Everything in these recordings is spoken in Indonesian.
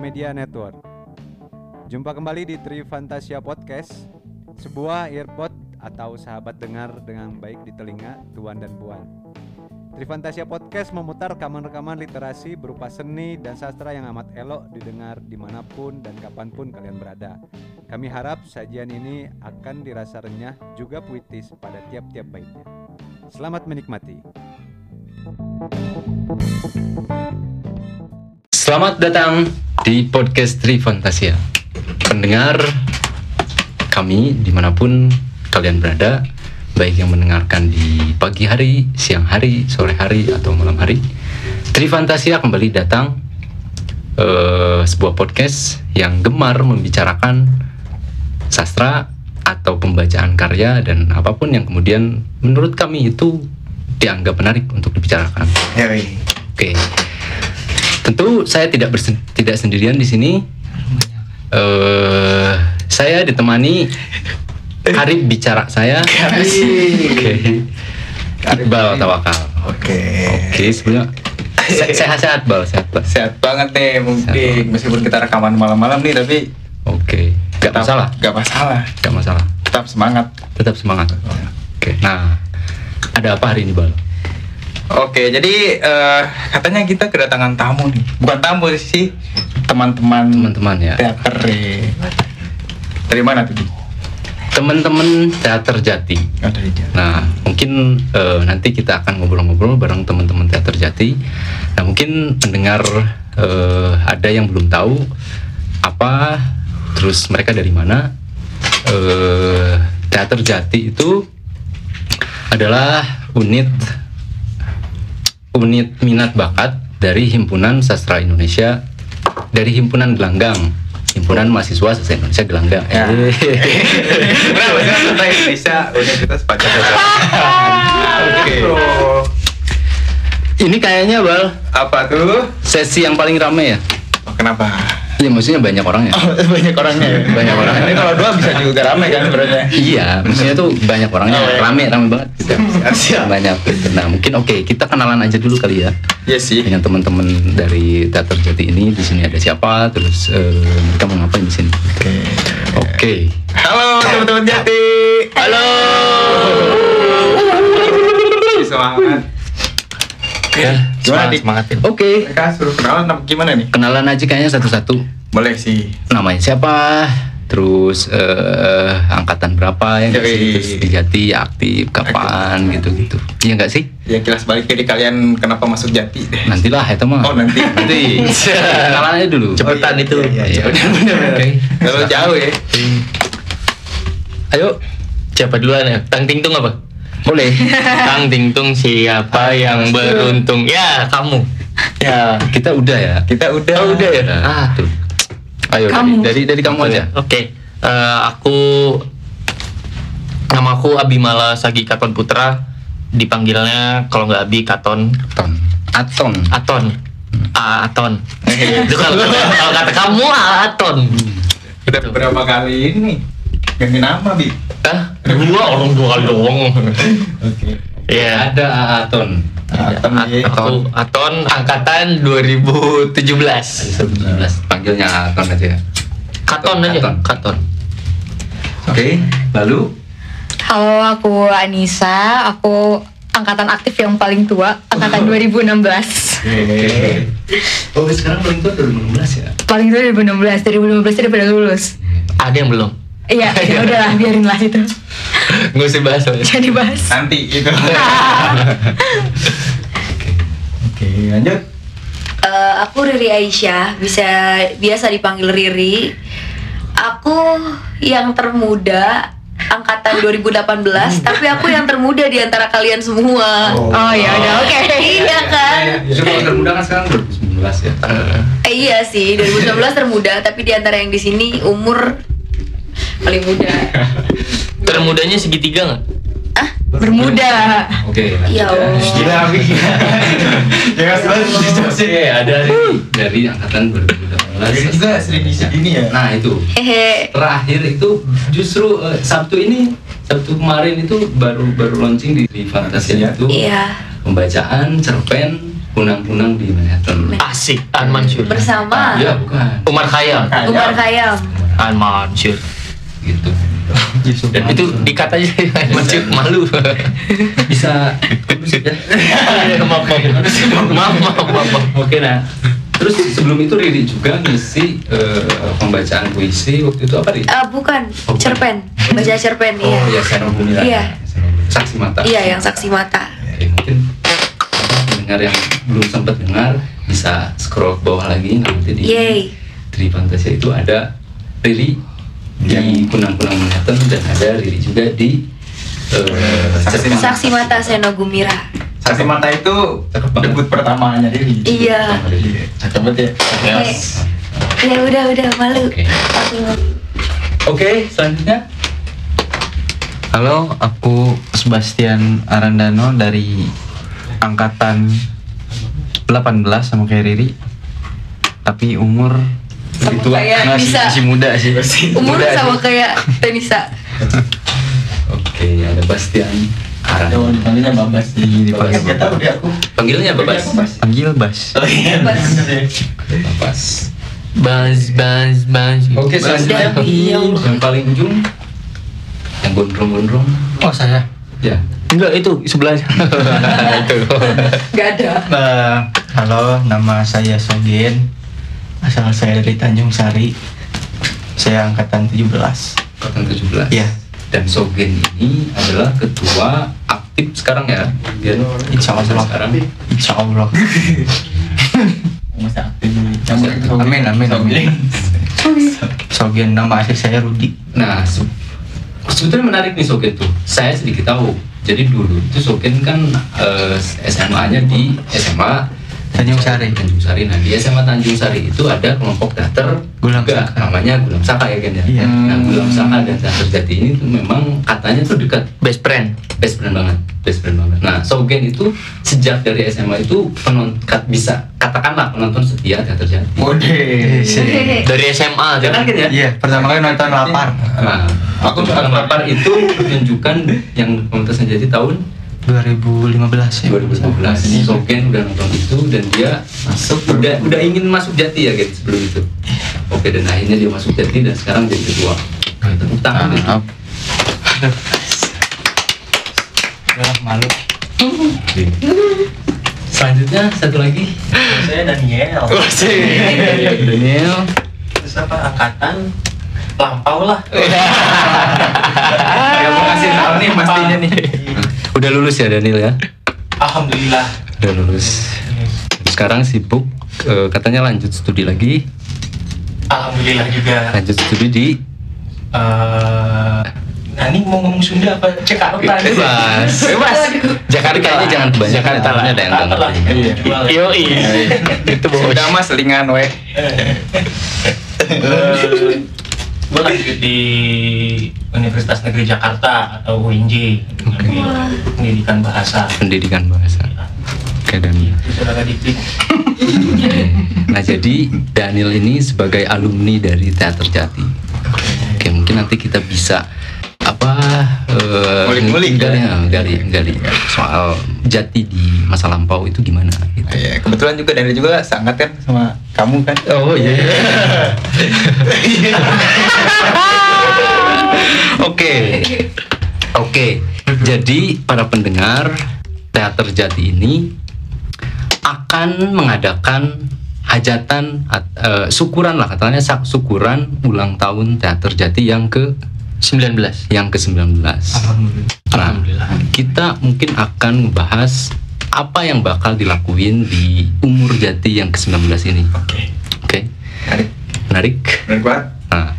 Media Network. Jumpa kembali di Tri Fantasia Podcast, sebuah earbud atau sahabat dengar dengan baik di telinga tuan dan puan. Tri Fantasia Podcast memutar rekaman-rekaman literasi berupa seni dan sastra yang amat elok didengar di mana pun dan kapan pun kalian berada. Kami harap sajian ini akan dirasa renyah juga puitis pada tiap-tiap baitnya. Selamat menikmati. Selamat datang di podcast Tri Fantasia Pendengar kami di mana pun kalian berada Baik yang mendengarkan di pagi hari, siang hari, sore hari, atau malam hari Tri Fantasia kembali datang eh, Sebuah podcast yang gemar membicarakan sastra atau pembacaan karya dan apa pun yang kemudian menurut kami itu dianggap menarik untuk dibicarakan. Oke. Tentu saya tidak bersen- tidak sendirian di sini. Eh, saya ditemani Karib bicara saya. Oke. Iqbal Tawakal. Oke. Oke, sebelumnya se- sehat-sehat Bal, sehat Bal. Sehat banget nih mungkin meskipun kita rekaman malam-malam nih tapi Oke. Gak tetap- masalah, Gak masalah. gak masalah. Tetap semangat. Tetap semangat. Oke. Nah, ada apa hari ini Bal? Oke, jadi eh, katanya kita kedatangan tamu nih. Bukan tamu sih, teman-teman Teman-teman ya. teater. Dari mana tuh? Teman-teman teater Jati. Nah, mungkin eh, nanti kita akan ngobrol-ngobrol bareng teman-teman teater Jati. Nah, mungkin pendengar eh, ada yang belum tahu apa, terus mereka dari mana. Eh, teater Jati itu adalah unit unit minat bakat dari Himpunan Sastra Indonesia dari Himpunan Gelanggang. Himpunan Mahasiswa Sastra Indonesia Gelanggang. Ya. Eh. Kenapa sih Sastra Indonesia Universitas Pancasila? Oke. Ini kayaknya Bal Apa tuh? sesi yang paling rame ya. Oh, kenapa? Iya maksudnya banyak orang ya. Oh, banyak orangnya ya? Banyak orang. Ini kalau dua bisa juga rame kan sebenarnya. Iya, maksudnya tuh banyak orangnya, Oh, iya. rame rame banget gitu. Siap. Banyak. Nah mungkin oke kita kenalan aja dulu kali ya Iya sih. dengan teman-teman dari teater Jati ini. Di sini ada siapa? Terus eh, mereka mau ngapain di sini? Oke. Oke. Halo teman-teman Jati. Halo. Semangat. Oke, Ya, gimana nih? semangatin. Oke. Mereka suruh kenalan apa gimana nih? Kenalan aja kayaknya satu-satu. Boleh sih. Namanya siapa? Terus eh, angkatan berapa ya? Yoi. Terus di Jati aktif kapan gitu-gitu. Iya nggak sih? Ya kilas balik jadi kalian kenapa masuk Jati deh. Nantilah itu mah. Oh, nanti. Nanti. Kenalan aja dulu. Cepetan itu. Iya, iya. Cepetan bener-bener. Oke. Kalau jauh ya. Ayo, siapa duluan ya? Tang Ting Tung apa? Boleh. Tang Ting Tung siapa yang beruntung? Ya, kamu. Ya, Kita udah ya. kita udah. Oh, udah ya? Udah. Ah. tuh. Ayo Kamu. dari dari, dari kamu aja. Oke. Eh, aku nama aku Abimala Sagi Katon Putra. Dipanggilnya kalau nggak Abi Katon Aton. Aton. Aton. Ah, Aton. Itu kalau kalau kata kamu Aton. Udah berapa kali ini? Ganti nama, Bi. Ah, dua orang dua kali doang. Oke. Iya. Ada Aton. Aton, At- iya. aku Aton angkatan 2017. 19. Panggilnya Aton aja. Katon aja, Katon. Katon. Oke. Lalu Halo, aku Anissa. Aku angkatan aktif yang paling tua, angkatan 2016. Oke. Oh, sekarang paling tua 2016 ya. Paling tua 2016, 2015 udah pada lulus. Ada yang belum? Iya, ya udahlah, biarin lah itu. Nggak usah bahas lah. Jangan dibahas. Nanti itu. Oke, lanjut. Eh, aku Riri Aisyah, bisa biasa dipanggil Riri. Aku yang termuda angkatan 2018, tapi aku yang termuda di antara kalian semua. Oh ya udah, oke. Iya kan? Justru kalau termuda kan sekarang 2019 ya. Eh, iya sih, 2019 termuda, tapi di antara yang di sini umur paling muda. Termudanya segitiga nggak? Ah, Bermuda. Oke. lanjut ya. Gila, Bi. Jangan selalu Oke, ada dari dari angkatan 2018. Ini juga sering di sini ya. Nah, itu. Hehe. terakhir itu justru eh, Sabtu ini Sabtu kemarin itu baru baru launching di, di Fantasia itu Iya. pembacaan cerpen punang-punang di Manhattan. Asik, An Mansur. bersama Ya bukan. Umar Khayyam. Umar Khayyam. An Mansur. Gitu. Dan itu dikat aja malu. Bisa. maaf, maaf. Maaf, maaf. Oke nah. Terus sebelum itu Riri juga ngisi eh, pembacaan puisi waktu itu apa Riri? Ah, bukan, Oh, cerpen. Baca cerpen, Oh iya. ya Seno Gumira. Iya. Seno Gumira. Saksi mata. Iya, yang saksi mata. Oke, mungkin pendengar yang belum sempat dengar bisa scroll ke bawah lagi nanti di Yeay. Tri Fantasia itu ada Riri di Kunang-Kunang Manhattan dan ada Riri juga di eh, Saksi Cerpen. Saksi mata Seno Gumira. Saksi mata itu debut pertamanya Riri. Iya. Cakep banget ya. Eh, Ya udah udah malu. Oke. Aku Oke, selanjutnya Halo, aku Sebastian Arandano dari angkatan 18 sama kayak Riri. Tapi umur Tua. kayak masih, Nisa. masih muda sih. umur Muda sama sih. kayak Tenisa. Oke, ada Bastian Aran. Jangan dipanggilnya Babas. Iya, dipanggil Babas. tahu deh aku. Panggilnya Babas. Panggil Bas. Oh iya. Babas. Babas. Bas, bas, bas. Oke, selanjutnya Dan iya. yang paling ujung yang gondrong-gondrong. Oh, saya. Ya. Enggak, itu sebelahnya. itu. Gak ada. Eh, halo, nama saya Sogen. Asal saya dari Tanjung Sari. Saya angkatan 17. Angkatan 17. Iya. Dan Sogen ini adalah ketua aktif sekarang ya. Dia Insya Allah. sekarang. Insya Allah. Masih aktif. Amin, amin, amin. Sogen, nama asli saya Rudi. Nah, se- sebetulnya menarik nih Sogen tuh. Saya sedikit tahu. Jadi dulu itu Sogen kan eh, SMA-nya di SMA Tanjung Sari. Tanjung Sari. Nah di SMA Tanjung Sari itu ada kelompok teater Gulam juga, Saka. namanya Gulam Saka ya kan ya. Iya. Nah Gulam Saka dan Teater Jati ini tuh memang katanya tuh dekat Best friend. best friend banget best friend banget nah Sogen itu sejak dari SMA itu penonton bisa katakanlah penonton setia teater jati Wode. Dari SMA. jangan kan ya Iya, pertama kali nonton lapar. nah aku juga lapar itu pertunjukan yang pementasan jati tahun 2015 ya. 2015 Sogen udah nonton itu dan dia masuk udah udah ingin masuk jati ya guys sebelum itu oke dan akhirnya dia masuk jati dan sekarang jadi ketua tepuk tangan nih. Maaf. Udah malu. Selanjutnya satu lagi Saya Daniel. Daniel Terus apa angkatan lampau lah. Ya mau kasih tahu nih pastinya nih. Udah lulus ya Daniel ya Alhamdulillah. udah lulus sekarang sibuk eh, katanya lanjut studi lagi Alhamdulillah juga. lanjut studi di Eh, nah ini mau ngomong Sunda apa Jakarta? bebas bebas Jakarta kayaknya jangan kebanyakan Jakarta lah. ada yang Jakarta lah. nggak ngerti Jual ya. Yo, itu bos. Udah mas selingan we. Gue lanjut di Universitas Negeri Jakarta atau UNJ ambil pendidikan bahasa. Pendidikan bahasa. Oke Daniel. Itu saudara dikdik nah jadi Daniel ini sebagai alumni dari Teater Jati. Oke mungkin nanti kita bisa eh, Ngulik-ngulik ya. gali, gali soal Jati di masa lampau itu gimana gitu Iya, kebetulan juga Daniel juga seangkat kan sama kamu kan. Oh iya. Oke. Oke. Jadi para pendengar teater Jati ini akan mengadakan hajatan at- eh, syukuran lah katanya syukuran ulang tahun teater Jati yang ke 19. yang ke-19. Nah, kita mungkin akan membahas apa yang bakal dilakuin di umur Jati yang ke-19 ini. oke Oke. Menarik. Benar banget. Nah,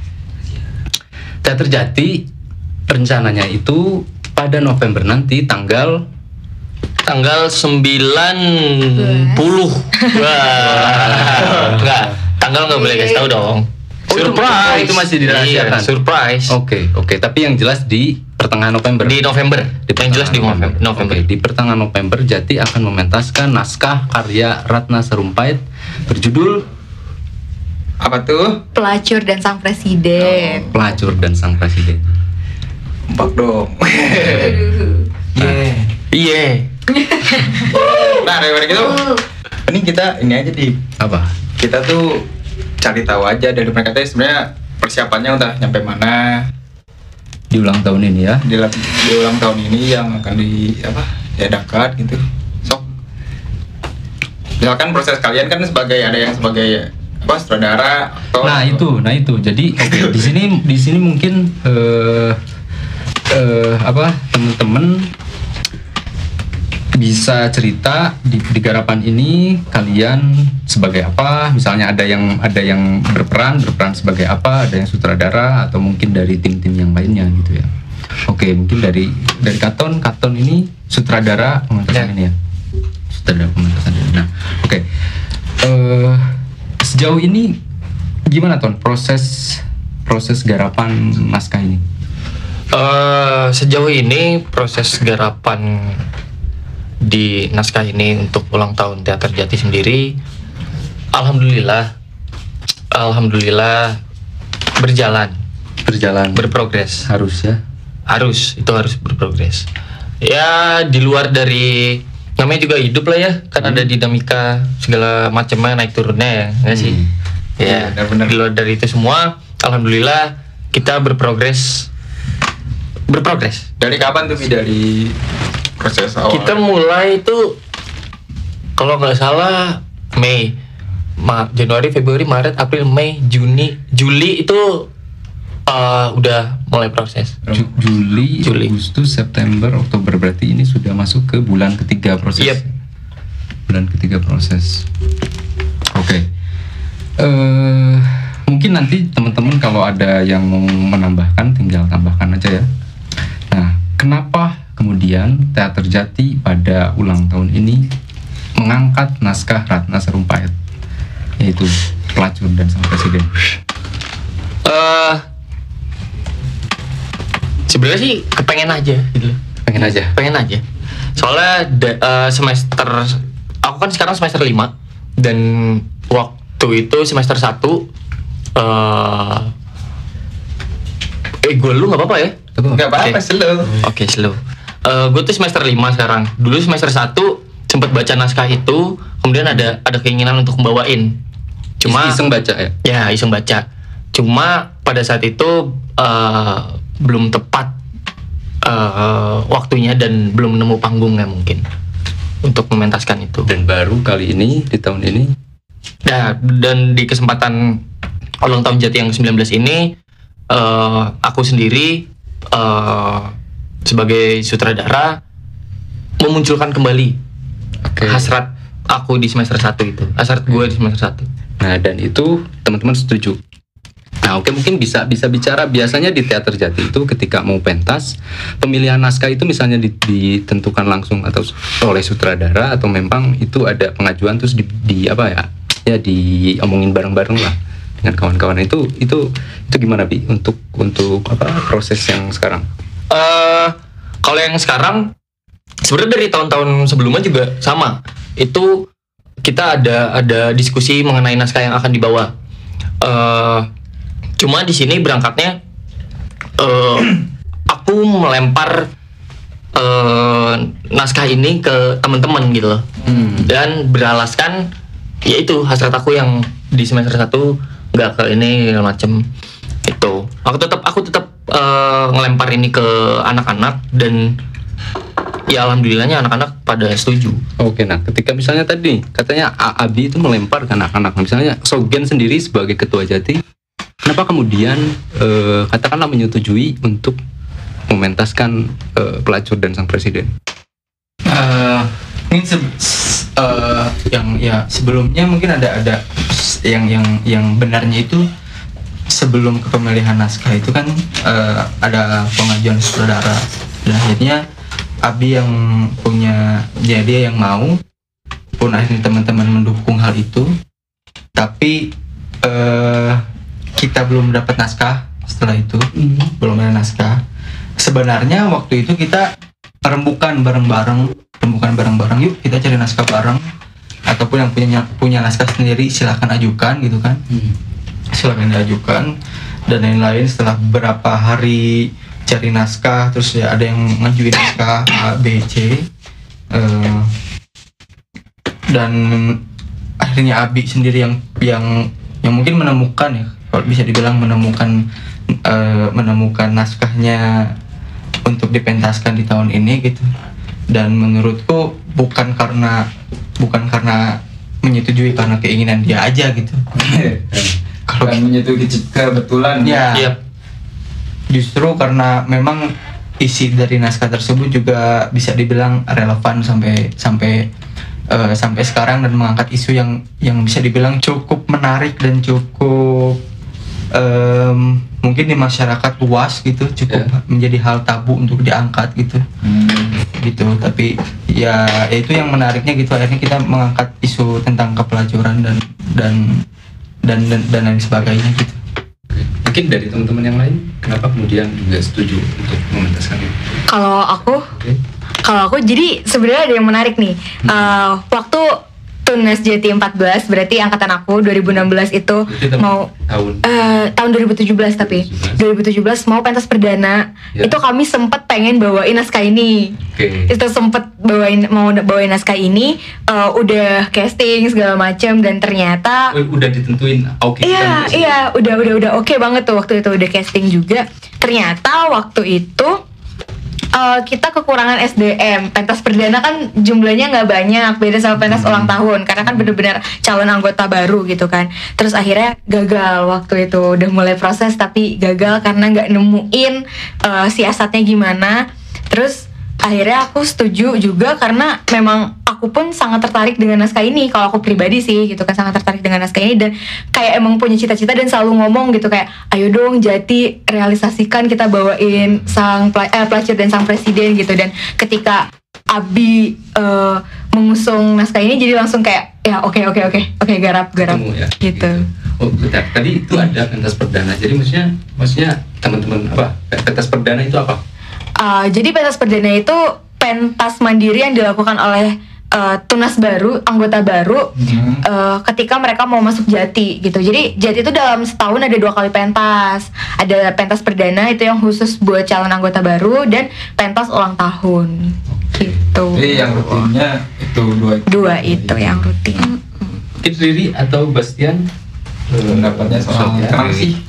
Teater Jati rencananya itu pada November nanti tanggal Tanggal 90. Wah. Enggak, tanggal nggak boleh kasih tahu dong. Oh, itu- oh, itu masih dirahasiakan. Iya, surprise. Oke, oke, tapi yang jelas di pertengahan November. Di November. yang jelas di November. November. Oke, di pertengahan November Jati akan mementaskan naskah karya Ratna Sarumpait berjudul Apa tuh? Pelacur dan sang presiden. Pelacur dan Sang Presiden. Empak dong. Iya. Nah, daripada gitu, Mending kita ini aja di Apa? kita tuh cari tahu aja dari mereka teh sebenarnya persiapannya udah nyampe mana Di ulang tahun ini ya. di, di ulang tahun ini yang akan di apa diadakan gitu sok misalkan proses kalian kan sebagai ada yang sebagai apa sutradara atau Nah itu, nah itu. Jadi di sini di sini mungkin eh eh, apa teman-teman bisa cerita di, di garapan ini kalian sebagai apa? Misalnya ada yang ada yang berperan berperan sebagai apa? Ada yang sutradara atau mungkin dari tim-tim yang lainnya gitu ya. Oke mungkin dari dari Katon Katon ini sutradara pementasan Ya. ini ya. Sutradara pementasan ini. Nah oke eh sejauh ini gimana ton proses proses garapan naskah ini? Eh, sejauh ini proses garapan di naskah ini untuk ulang tahun teater Jati sendiri, alhamdulillah, alhamdulillah berjalan, Berjalan berprogres. harus ya. Harus itu harus berprogres. Ya di luar dari namanya juga hidup lah ya, kan ada dinamika segala macamnya naik turunnya ya, nggak sih? Hmm. Ya, benar-benar. di luar dari itu semua, alhamdulillah kita berprogres, berprogres. dari kapan tuh dari proses awal Kita mulai itu kalau nggak salah Mei, Ma Januari, Februari, Maret, April, Mei, Juni, Juli itu eh, udah mulai proses. Ju- Juli, Juli. Agustus, September, Oktober berarti ini sudah masuk ke bulan ketiga proses. Yep. Bulan ketiga proses. Oke. Eh mungkin nanti teman-teman kalau ada yang mau menambahkan tinggal tambahkan aja ya. Nah, kenapa kemudian Teater Jati pada ulang tahun ini mengangkat naskah Ratna Sarumpait yaitu pelacur dan sang presiden. eh sebenarnya sih kepengen aja gitu. Pengen aja. pengen aja soalnya da- eh, semester aku kan sekarang semester 5 dan waktu itu semester 1 eh eh gue lu nggak apa-apa ya nggak apa-apa Oke. slow Oke, slow. Eh gue tuh semester 5 sekarang. Dulu semester 1 sempat baca naskah itu, kemudian ada ada keinginan untuk membawain. Cuma iseng baca ya. ya iseng baca. Cuma pada saat itu eh, belum tepat eh, waktunya dan belum nemu panggungnya mungkin untuk mementaskan itu. Dan baru kali ini di tahun ini Nah, dan di kesempatan ulang tahun Jati yang ke-19 ini eh, aku sendiri eh, sebagai sutradara memunculkan kembali Oke. hasrat aku di semester 1 itu. Hasrat gue di semester 1. Nah, dan itu teman-teman setuju. Nah, oke mungkin bisa bisa bicara biasanya di teater Jati itu ketika mau pentas, pemilihan naskah itu misalnya di- ditentukan langsung atau oleh sutradara atau memang itu ada pengajuan terus di, di apa ya? Ya diomongin bareng-bareng lah dengan kawan-kawan itu itu itu gimana bi untuk untuk apa proses yang sekarang? Eh kalau yang sekarang sebenarnya dari tahun-tahun sebelumnya juga sama. Itu kita ada ada diskusi mengenai naskah yang akan dibawa. eh cuma di sini berangkatnya eh aku melempar eh naskah ini ke teman-teman gitu loh. Dan beralaskan yaitu hasrat aku yang di semester 1 nggak ke ini macem itu aku tetap aku eh, ngelempar ini ke anak-anak dan ya alhamdulillahnya anak-anak pada setuju Oke, nah ketika misalnya tadi katanya A- Abi itu melempar ke anak-anak, misalnya Sogen sendiri sebagai ketua Jati, kenapa kemudian eh, katakanlah menyetujui untuk mementaskan eh, pelacur dan sang presiden? Eh, mungkin se- eh, yang ya sebelumnya mungkin ada ada yang yang yang benarnya itu sebelum kepemilihan naskah itu kan eh, ada pengajuan sutradara. Dan akhirnya Abi yang punya ya dia yang mau. Pun akhirnya teman-teman mendukung hal itu. Tapi eh, kita belum dapat naskah setelah itu. Belum ada naskah. Sebenarnya waktu itu kita rembukan bareng-bareng. Rembukan bareng-bareng. Yuk kita cari naskah bareng. Ataupun yang punya punya naskah sendiri silahkan ajukan gitu kan silahkan diajukan dan lain-lain. Setelah beberapa hari cari naskah terus ya ada yang ngajuin naskah A B C Eh, dan akhirnya Abi sendiri yang yang yang mungkin menemukan ya kalau bisa dibilang menemukan eh, menemukan naskahnya untuk dipentaskan di tahun ini gitu. Dan menurutku bukan karena bukan karena menyetujui karena keinginan dia aja gitu kalau menyetujui kebetulan ya. Iya. justru karena memang isi dari naskah tersebut juga bisa dibilang relevan sampai sampai eh, sampai sekarang dan mengangkat isu yang yang bisa dibilang cukup menarik dan cukup em, mungkin di masyarakat luas gitu cukup menjadi hal tabu untuk diangkat gitu. Gitu. Tapi ya ya itu yang menariknya gitu. Akhirnya kita mengangkat isu tentang kepelacuran dan dan dan dan, dan lain sebagainya gitu Mungkin dari teman-teman yang lain, kenapa kemudian juga setuju untuk mementaskan itu? Kalau aku, Oke. kalau aku jadi sebenarnya ada yang menarik nih. Eh, waktu Tunas JT 14 berarti angkatan aku 2016 itu Itu tahun- mau tahun eh, tahun 2017 tapi 2017 mau pentas perdana Ya. itu kami sempat pengen bawain naskah ini Oke. itu sempet bawain mau bawain naskah ini eh, udah casting segala macam dan ternyata udah ditentuin oke Iya, kita iya, udah udah udah oke banget tuh waktu itu udah casting juga. Ternyata waktu itu eh, kita kekurangan SDM. Pentas perdana kan jumlahnya nggak banyak, beda sama pentas ulang tahun karena kan bener-bener calon anggota baru gitu kan. Terus akhirnya gagal waktu itu udah mulai proses tapi gagal karena nggak nemuin eh, siasatnya gimana. Terus akhirnya aku setuju juga karena memang aku pun sangat tertarik dengan naskah ini. Kalau aku pribadi sih gitu kan sangat tertarik dengan naskah ini. Dan kayak emang punya cita-cita dan selalu ngomong gitu kayak ayo dong Jati realisasikan kita bawain sang eh, pelacur dan sang presiden gitu. Dan ketika Abi eh, mengusung naskah ini jadi langsung kayak ya oke oke oke oke garap garap ketemu ya? gitu. oh bentar. Tadi itu ada pentas perdana. Jadi maksudnya maksudnya teman-teman apa? Pentas perdana itu apa Uh, jadi pentas perdana itu pentas mandiri yang dilakukan oleh uh, tunas baru, anggota baru uh, ketika mereka mau masuk jati gitu. Jadi jati itu dalam setahun ada dua kali pentas. Ada pentas perdana itu yang khusus buat calon anggota baru dan pentas ulang tahun gitu. Jadi yang rutinnya itu dua itu. Dua itu yang rutin. Mungkin Riri atau Bastian Pendapatnya soal sih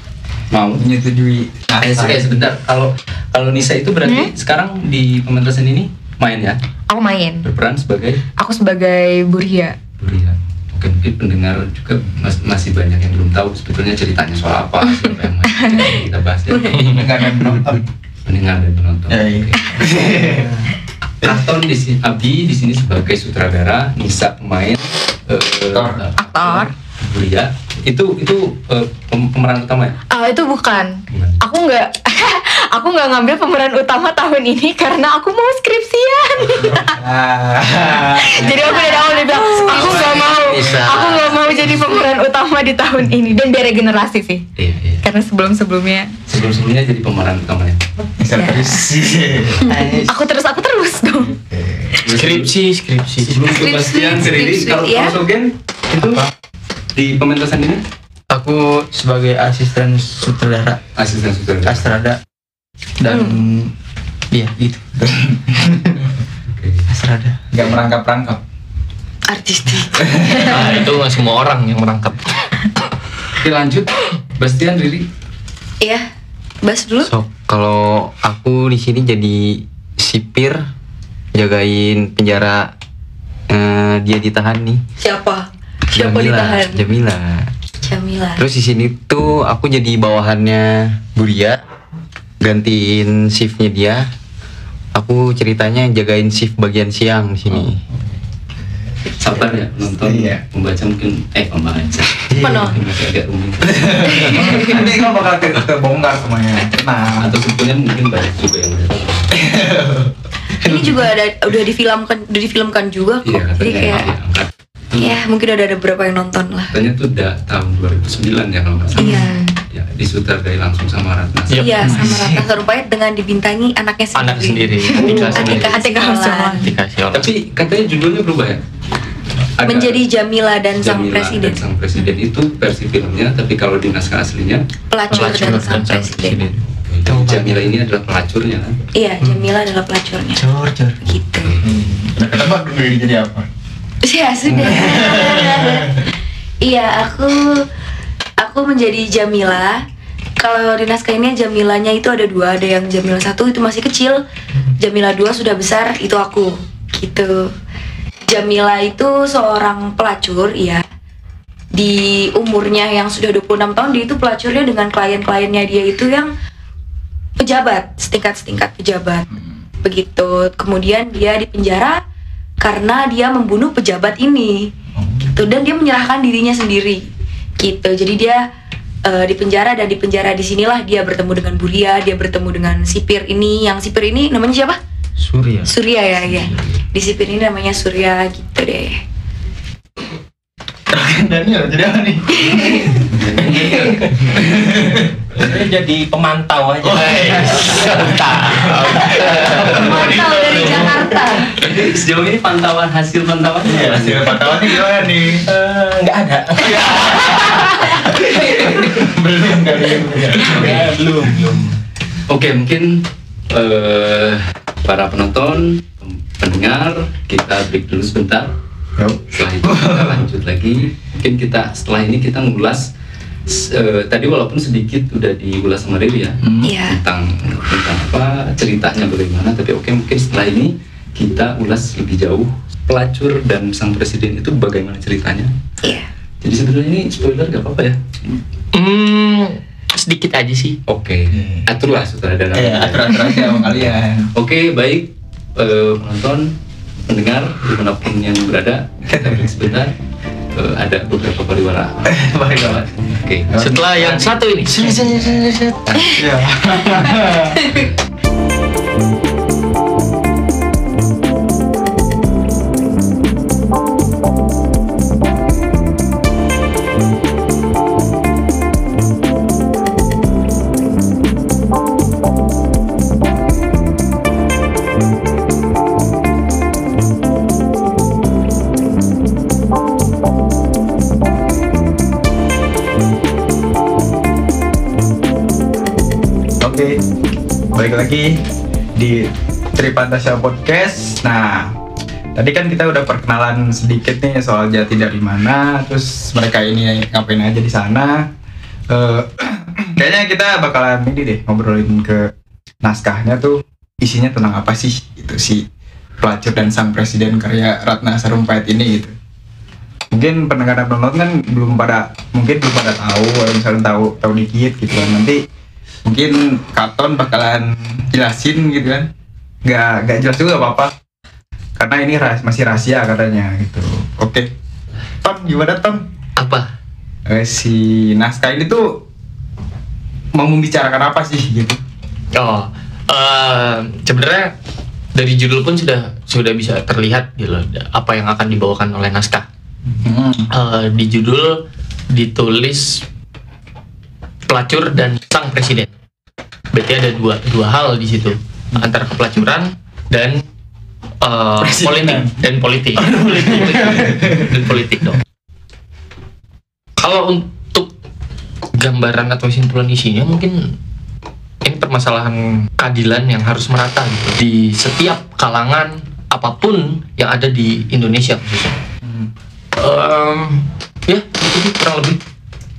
mau menyetujui eh, naskah eh, sebentar kalau kalau Nisa itu berarti Hmm? sekarang di pementasan ini main ya Aku main. berperan sebagai Aku sebagai Buria. Buria mungkin mungkin pendengar juga mas- masih banyak yang belum tahu sebetulnya ceritanya soal apa siapa yang main kita bahas ya dengan yang menonton. pendengar dan penonton Ya, iya. Oke. Anton di sini Abi di sini sebagai sutradara Nisa pemain eh, Aktor. Aktor. Buria itu itu pem- pemeran utama ya Ah itu bukan. Bukan. Aku nggak, aku nggak ngambil pemeran utama tahun ini karena aku mau skripsian. Ah. jadi aku dari awal udah bilang aku nggak mau, Bisa. aku nggak mau jadi pemeran utama di tahun ini dan biar regenerasi sih. iya iya Karena sebelum sebelumnya sebelum sebelumnya jadi pemeran utamanya Bisa Ya. terus. aku terus aku terus dong. skripsi skripsi sebelum Skripsi, Bastian Riri skripsi, kalau ya. kalau Sogen itu di pementasan ini? Aku sebagai asisten sutradara. Asisten sutradara. Astrada. Dan iya gitu. Oke. Astrada. Nggak merangkap-rangkap. artistik. Nah, itu nggak semua orang yang merangkap. Oke lanjut. Bastian Riri? Ya Bas dulu. So, kalau aku di sini jadi sipir jagain penjara eh, dia ditahan nih. siapa Jamila, Jamila. Jamila Terus di sini tuh aku jadi bawahannya Buria, gantiin shiftnya dia. Aku ceritanya jagain shift bagian siang di sini. sabar ya nonton Iya. membaca mungkin eh pembaca Penuh. Mungkin masih agak rumit Nanti kau bakal terbongkar semuanya. Tenang. atau sebetulnya mungkin banyak juga yang ini juga ada udah difilmkan udah difilmkan juga kok iya jadi kayak ya mungkin udah ada beberapa yang nonton lah. Katanya tuh udah tahun 2009 ya kalau nggak salah. Iya. Ya disutradai langsung sama Ratna. Yep. iya sama Ratna. Sarumpait dengan dibintangi anaknya sendiri. Anak sendiri, Atika sendiri. Atika Atika orang. tapi katanya judulnya berubah ya? Ada menjadi Jamila dan sang Jamila presiden. Dan sang presiden. Itu versi filmnya tapi kalau di naskah aslinya? Pelacur, dan sang presiden. Jadi Jamila ini adalah pelacurnya kan? Iya Jamila adalah pelacurnya. Cor cor gitu. Udah ketebak dulu jadi apa? Ya sudah Iya, aku aku menjadi Jamila. Kalau di naskah ini Jamilanya itu ada dua, ada yang Jamila satu itu masih kecil, Jamila dua sudah besar, itu aku. Gitu. Jamila itu seorang pelacur, iya. Di umurnya yang sudah 26 tahun dia itu pelacurnya dengan klien-kliennya dia itu yang pejabat, setingkat-setingkat pejabat. Begitu. Kemudian dia dipenjara karena dia membunuh pejabat ini. Gitu. Dan dia menyerahkan dirinya sendiri. Gitu. Jadi dia eh, di penjara dan di penjara di sinilah dia bertemu dengan Buria, dia bertemu dengan sipir ini. Yang sipir ini namanya siapa? Surya Surya ya, ya. Di sipir ini namanya Surya gitu deh. Daniel jadi apa nih? Saya jadi pemantau aja. Mantau dari Jakarta. Jadi sejauh ini pantauan hasil pantauannya Iya, hasil pantauannya gimana nih? Eh, Nggak ada. Belum kali ya. Ya, belum, belum. Oke, mungkin eh, para penonton, pendengar, kita break dulu sebentar. Setelah itu kita lanjut lagi. Mungkin kita setelah ini kita ngulas eh, tadi walaupun sedikit udah diulas sama Riri ya Iya. tentang tentang apa ceritanya bagaimana. Tapi oke mungkin setelah ini kita ulas lebih jauh pelacur dan sang presiden itu bagaimana ceritanya. Iya. Jadi sebenarnya ini spoiler gak apa-apa ya? Hmm, sedikit aja sih. Oke, aturlah sutradara. Eh, atur-atur aja sama kalian. Oke, baik eh, penonton, pendengar di mana pun yang berada, kita break sebentar. Eh, ada beberapa pariwara. Baik, Oke, Setelah yang satu ini. Iya. lagi di Tripantasya Podcast. Nah, tadi kan kita udah perkenalan sedikit nih soal jati dari mana, terus mereka ini ngapain aja di sana. Eh, kayaknya kita bakalan ini deh ngobrolin ke naskahnya tuh isinya tentang apa sih itu si pelacur dan sang presiden karya Ratna Sarumpait ini gitu. Mungkin pendengar dan penonton kan belum pada mungkin belum pada tahu atau misalnya tahu tahu dikit gitu kan nanti mungkin Katon bakalan jelasin gitu kan? Nggak nggak jelas juga apa apa karena ini rahas- masih rahasia katanya gitu. Oke. Ton gimana Ton Apa? Eh, si naskah ini tuh mau membicarakan apa sih gitu? Oh, eh, sebenarnya dari judul pun sudah sudah bisa terlihat gitu loh, apa yang akan dibawakan oleh naskah. Eh, di judul ditulis pelacur dan sang presiden. Berarti ada dua dua hal di situ. Antara kepelacuran dan eh, politik dan politik. Dan politik dong. Kalau untuk gambaran atau kesimpulan isinya mungkin ini permasalahan keadilan yang harus merata gitu. Di setiap kalangan apa pun yang ada di Indonesia khususnya. Em, ya itu kurang lebih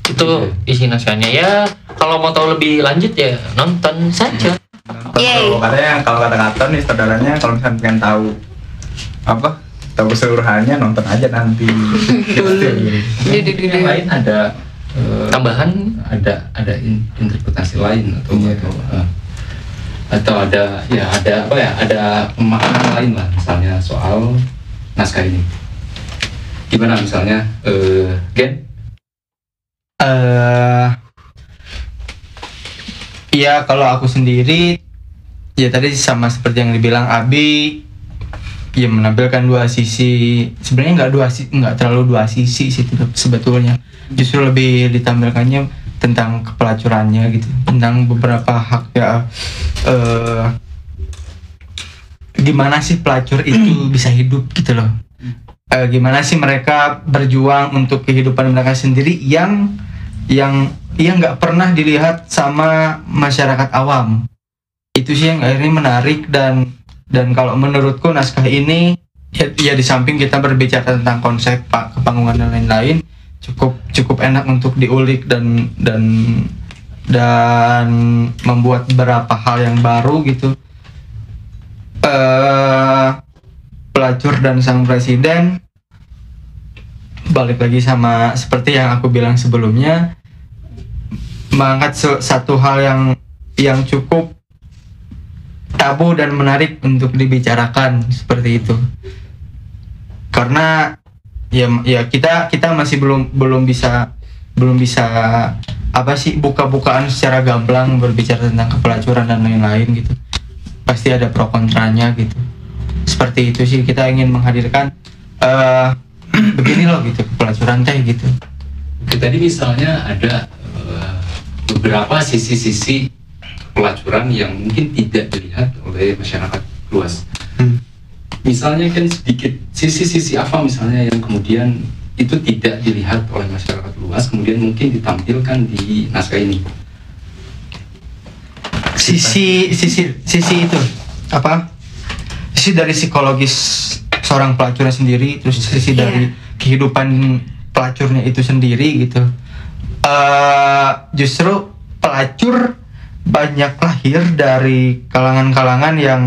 itu isi naskahnya. Ya kalau mau tahu lebih lanjut ya nonton saja. Yeay. kalau katanya kalau kata Katon nih saudaranya kalau misalnya pengen tahu apa tahu keseluruhannya nonton aja nanti. Gitu. yang lain ada eh, tambahan? ada ada in- interpretasi lain atau Iya. atau eh, atau ada ya ada apa ya ada pemahaman lain lah misalnya soal naskah ini. Gimana misalnya eh Gen eh Iya kalau aku sendiri ya tadi sama seperti yang dibilang Abi ya menampilkan dua sisi. Sebenarnya nggak dua nggak terlalu dua sisi sih sebetulnya. Justru lebih ditampilkannya tentang kepelacurannya gitu tentang beberapa hak ya eh gimana sih pelacur itu bisa hidup gitu loh. Eh, gimana sih mereka berjuang untuk kehidupan mereka sendiri yang yang yang nggak pernah dilihat sama masyarakat awam. Itu sih yang akhirnya menarik dan dan kalau menurutku naskah ini ya, ya di samping kita berbicara tentang konsep pak kepanggungan dan lain-lain cukup cukup enak untuk diulik dan dan dan membuat beberapa hal yang baru gitu. Eh pelacur dan sang presiden balik lagi sama seperti yang aku bilang sebelumnya mengangkat satu hal yang yang cukup tabu dan menarik untuk dibicarakan seperti itu. Karena ya ya kita kita masih belum belum bisa belum bisa apa sih buka-bukaan secara gamblang berbicara tentang kepelacuran dan lain-lain gitu. Pasti ada pro kontranya gitu. Seperti itu sih kita ingin menghadirkan eh begini loh gitu kepelacuran teh gitu Oke, tadi misalnya ada eh, beberapa sisi-sisi pelacuran yang mungkin tidak dilihat oleh masyarakat luas. Hmm. Misalnya kan sedikit sisi-sisi apa misalnya yang kemudian itu tidak dilihat oleh masyarakat luas, kemudian mungkin ditampilkan di naskah ini. sisi sisi sisi itu apa sisi dari psikologis seorang pelacurnya sendiri terus sisi Iya. dari kehidupan pelacurnya itu sendiri gitu Eh justru pelacur banyak lahir dari kalangan-kalangan yang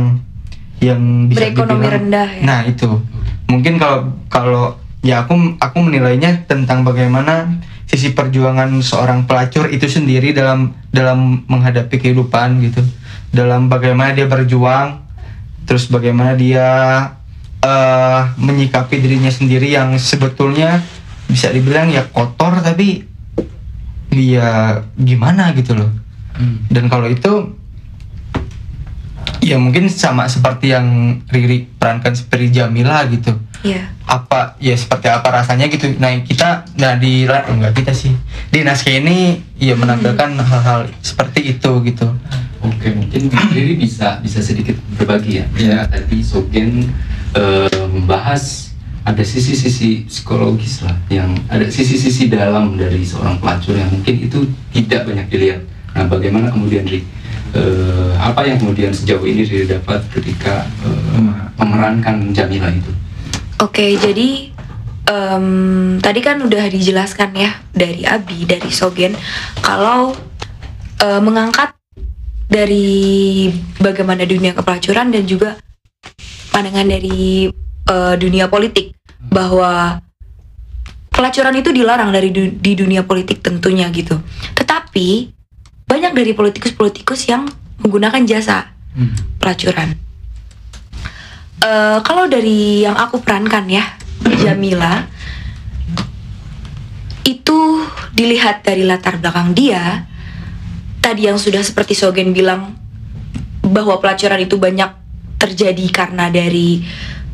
yang bisa Berekonomi dibilang- rendah ya. nah itu mungkin kalau kalau ya aku aku menilainya tentang bagaimana sisi perjuangan seorang pelacur itu sendiri dalam dalam menghadapi kehidupan gitu dalam bagaimana dia berjuang terus bagaimana dia eh, menyikapi dirinya sendiri yang sebetulnya bisa dibilang ya kotor tapi ya gimana gitu loh. Dan kalau itu ya mungkin sama seperti yang Riri perankan seperti Jamila gitu. Iya. apa ya seperti apa rasanya gitu. Nah kita nah di la- enggak kita sih. Di naskah ini ya menampilkan hal-hal seperti itu gitu. Oke, mungkin Riri bisa bisa sedikit berbagi ya. Ya, tadi Sogen eh, membahas ada sisi-sisi psikologis lah, yang ada sisi-sisi dalam dari seorang pelacur yang mungkin itu tidak banyak dilihat. Nah, bagaimana kemudian Riri eh, apa yang kemudian sejauh ini Riri dapat ketika eh, memerankan Jamila itu? Oke, jadi em, tadi kan udah dijelaskan ya dari Abi, dari Sogen, kalau eh, mengangkat dari bagaimana dunia kepelacuran dan juga pandangan dari eh, dunia politik bahwa pelacuran itu dilarang dari du- di dunia politik tentunya gitu. Tetapi banyak dari politikus-politikus yang menggunakan jasa pelacuran. Eh, kalau dari yang aku perankan ya, Jamila, itu dilihat dari latar belakang dia, tadi yang sudah seperti Sogen bilang bahwa pelacuran itu banyak terjadi karena dari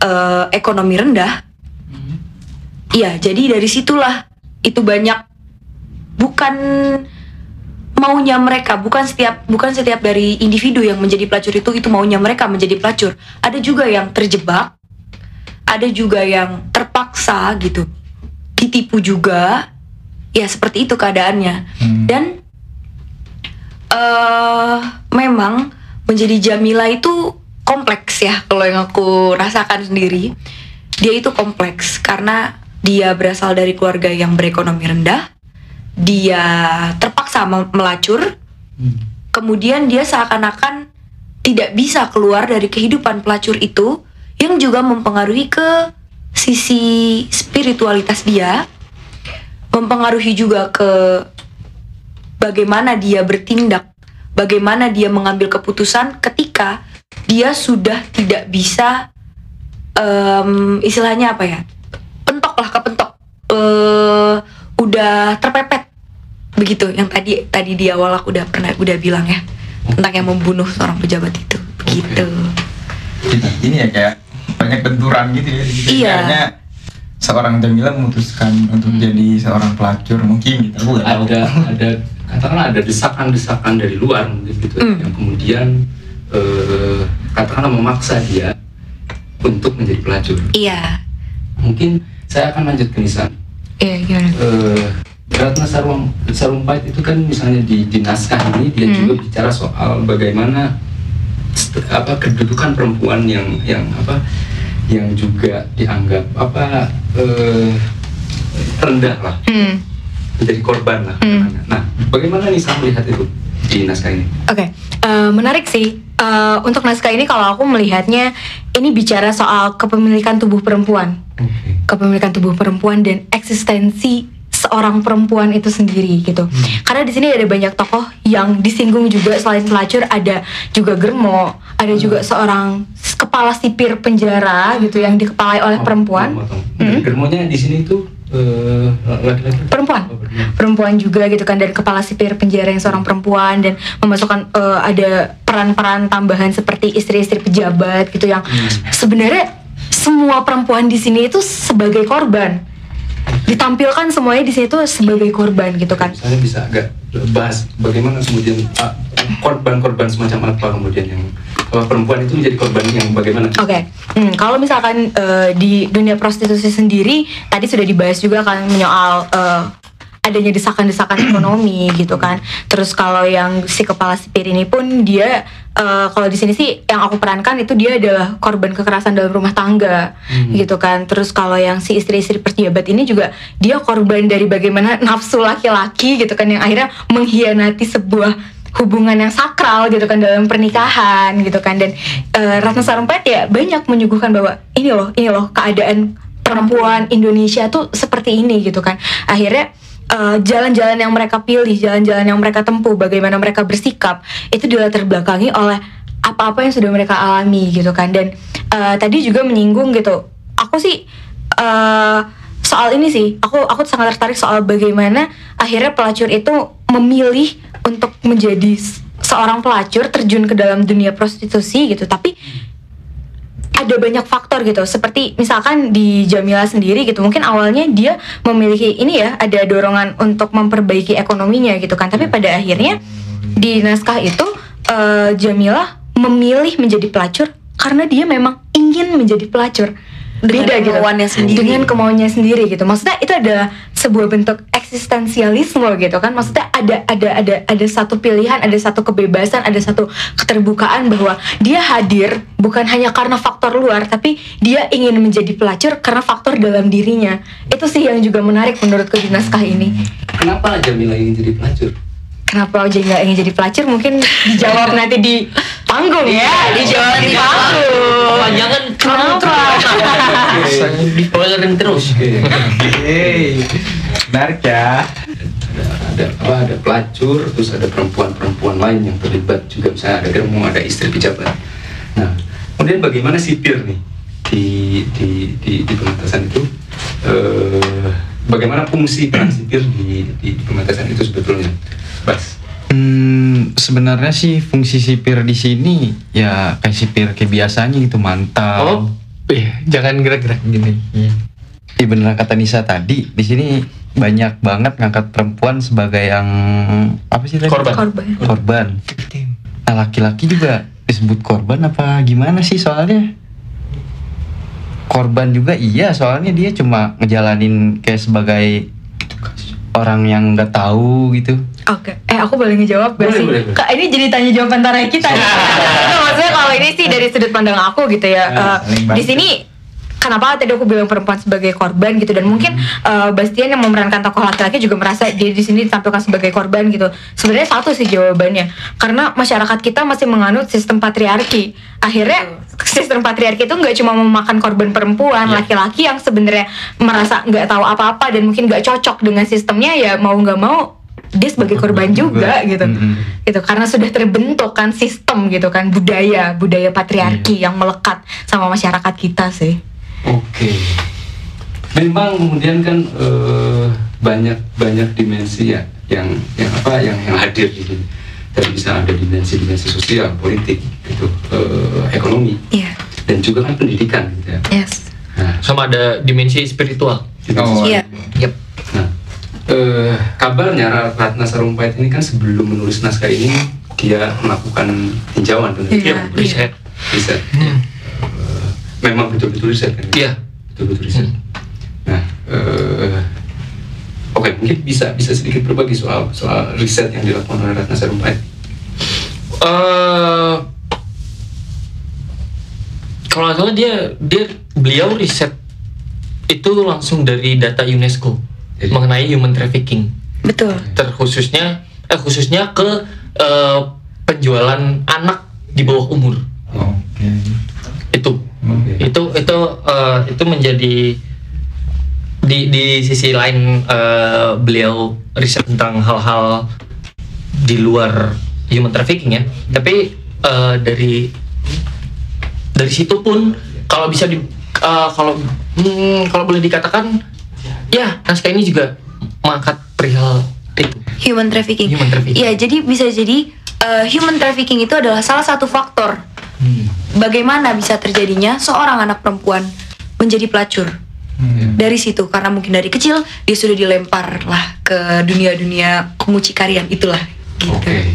eh, ekonomi rendah. Iya, jadi dari situlah itu banyak bukan maunya mereka bukan setiap bukan setiap dari individu yang menjadi pelacur itu itu maunya mereka menjadi pelacur. Ada juga yang terjebak ada juga yang terpaksa gitu ditipu juga. Ya seperti itu keadaannya. Dan eh memang menjadi Jamila itu kompleks ya kalau yang aku rasakan sendiri. Dia itu kompleks karena dia berasal dari keluarga yang berekonomi rendah. Dia terpaksa melacur. Kemudian dia seakan-akan tidak bisa keluar dari kehidupan pelacur itu yang juga mempengaruhi ke sisi spiritualitas dia. Mempengaruhi juga ke bagaimana dia bertindak bagaimana dia mengambil keputusan ketika dia sudah tidak bisa em, istilahnya apa ya? Pentok lah kepentok. Eh udah terpepet. Begitu yang tadi tadi di awal aku udah pernah udah bilang ya tentang yang membunuh seorang pejabat itu. Begitu. Ini, ini ya kayak banyak benturan gitu ya. Jadi Iya. kayaknya seorang Jamila memutuskan untuk jadi seorang pelacur mungkin gitu. Aku nggak tahu ada ada katakanlah ada desakan-desakan dari luar mungkin gitu Hmm. yang kemudian eh, katakanlah memaksa dia untuk menjadi pelacur. iya Mungkin saya akan lanjut ke Nisan. Iya gimana? Eh, Ratna Sarum Sarumpait itu kan misalnya di, di naskah ini dia Hmm. juga bicara soal bagaimana apa kedudukan perempuan yang yang apa yang juga dianggap apa eh, rendah lah, Hmm. menjadi korban lah. Hmm. Nah, bagaimana nih saya melihat itu di naskah ini? Oke, eh, menarik sih. Eh, untuk naskah ini kalau aku melihatnya ini bicara soal kepemilikan tubuh perempuan, Oke. kepemilikan tubuh perempuan dan eksistensi seorang perempuan itu sendiri gitu. Karena di sini ada banyak tokoh yang disinggung juga selain pelacur ada juga Germo, ada juga seorang kepala sipir penjara gitu yang dikepalai oleh Oh, perempuan. Hmm. Germonya di sini tuh laki-laki. perempuan Oh, perempuan. perempuan juga gitu kan dari kepala sipir penjara yang seorang perempuan dan memasukkan eh, ada peran-peran tambahan seperti istri-istri pejabat gitu yang sebenarnya semua perempuan di sini itu sebagai korban ditampilkan semuanya di sini tuh sebagai korban gitu kan Saya bisa agak bahas bagaimana kemudian ah, korban-korban semacam apa kemudian yang apa perempuan itu menjadi korban yang bagaimana? Oke, Hmm, kalau misalkan eh, di dunia prostitusi sendiri tadi sudah dibahas juga kan menyoal eh, adanya desakan-desakan ekonomi gitu kan. Terus kalau yang si kepala sipir ini pun dia eh, kalau di sini sih yang aku perankan itu dia adalah korban kekerasan dalam rumah tangga gitu kan. Terus kalau yang si istri-istri pejabat ini juga dia korban dari bagaimana nafsu laki-laki gitu kan yang akhirnya mengkhianati sebuah hubungan yang sakral gitu kan dalam pernikahan gitu kan dan eh, Ratna Sarumpait ya banyak menyuguhkan bahwa ini loh ini loh keadaan perempuan Indonesia tuh seperti ini gitu kan akhirnya eh, jalan-jalan yang mereka pilih jalan-jalan yang mereka tempuh bagaimana mereka bersikap itu dilatar belakangi oleh apa-apa yang sudah mereka alami gitu kan. Dan eh, tadi juga menyinggung gitu aku sih eh, soal ini sih aku aku sangat tertarik soal bagaimana akhirnya pelacur itu memilih untuk menjadi seorang pelacur terjun ke dalam dunia prostitusi gitu. Tapi ada banyak faktor gitu. Seperti misalkan di Jamila sendiri gitu mungkin awalnya dia memiliki ini ya ada dorongan untuk memperbaiki ekonominya gitu kan. Tapi pada akhirnya di naskah itu eh, Jamila memilih menjadi pelacur karena dia memang ingin menjadi pelacur Dengan Beda gitu. kemauannya sendiri. dengan kemauannya sendiri gitu maksudnya itu adalah sebuah bentuk eksistensialisme gitu kan maksudnya ada ada ada ada satu pilihan ada satu kebebasan ada satu keterbukaan bahwa dia hadir bukan hanya karena faktor luar tapi dia ingin menjadi pelacur karena faktor dalam dirinya itu sih yang juga menarik menurutku di naskah ini Kenapa Jamila ingin jadi pelacur? Kenapa Oja nggak ingin jadi pelacur? Mungkin dijawab nanti di panggung ya. Dijawab di panggung. Jangan kenapa? di spoilerin terus. Hey, menarik ya. ada ada apa? Ada pelacur terus ada perempuan-perempuan lain yang terlibat juga. Misalnya ada germo ada istri pejabat. Nah kemudian bagaimana sipir nih di di di, di pementasan itu? Eh, bagaimana fungsi peran sipir di, di, di pementasan itu sebetulnya Bas Hmm, sebenarnya sih fungsi sipir di sini ya kayak sipir kayak biasanya gitu mantau. Oh, iya, jangan gerak-gerak gini. Iya bener kata Nisa tadi di sini banyak banget ngangkat perempuan sebagai yang apa sih tadi? Korban. korban Korban. Nah laki-laki juga disebut korban apa gimana sih soalnya? Korban juga iya soalnya dia cuma ngejalanin kayak sebagai orang yang nggak tahu gitu. Oke, eh aku boleh ngejawab gak Boleh, sih? boleh, boleh. Kak, ini jadi tanya jawab antara kita. Nggak, maksudnya kalau ini sih dari sudut pandang aku gitu ya. Ya, Eh, bantu. di sini kenapa tadi aku bilang perempuan sebagai korban gitu dan mungkin eh, Bastian yang memerankan tokoh laki-laki juga merasa dia di sini ditampilkan sebagai korban gitu. Sebenarnya satu sih jawabannya. Karena masyarakat kita masih menganut sistem patriarki. Akhirnya sistem patriarki itu nggak cuma memakan korban perempuan, laki-laki yang sebenarnya merasa nggak tahu apa-apa dan mungkin nggak cocok dengan sistemnya ya mau nggak mau dia sebagai korban juga gitu Mm-mm. gitu karena sudah terbentuk kan sistem gitu kan budaya budaya patriarki yang melekat sama masyarakat kita sih Oke. Memang kemudian kan eh, banyak banyak dimensi ya yang yang apa yang yang hadir di sini. Dan bisa ada dimensi-dimensi sosial, politik, gitu, eh, ekonomi, iya dan juga kan pendidikan, gitu ya. yes Nah, Sama ada dimensi spiritual. Oh, iya. Yep. Nah, eh, kabarnya Ra- Ratna Sarumpait ini kan sebelum menulis naskah ini dia melakukan tinjauan benar Iya, Yep, riset. riset. Eh, memang betul-betul riset kan? Iya. betul-betul riset. Nah, eh, oke mungkin bisa bisa sedikit berbagi soal soal riset yang dilakukan oleh Ratna Sarumpait. eh kalau nggak salah dia dia beliau riset itu langsung dari data UNESCO. Jadi- mengenai human trafficking Betul. terkhususnya eh khususnya ke eh, penjualan anak di bawah umur Oke. itu Oke. itu itu eh, itu menjadi di di sisi lain eh, beliau riset tentang hal-hal di luar human trafficking ya tapi eh, dari dari situ pun kalau bisa di eh, kalau hmm, kalau boleh dikatakan ya naskah ini juga mengangkat perihal itu Human trafficking. Human trafficking. Iya, jadi bisa jadi uh, human trafficking itu adalah salah satu faktor Hmm. bagaimana bisa terjadinya seorang anak perempuan menjadi pelacur. Hmm. Dari situ karena mungkin dari kecil dia sudah dilempar lah ke dunia-dunia kemucikarian itulah gitu. Oke.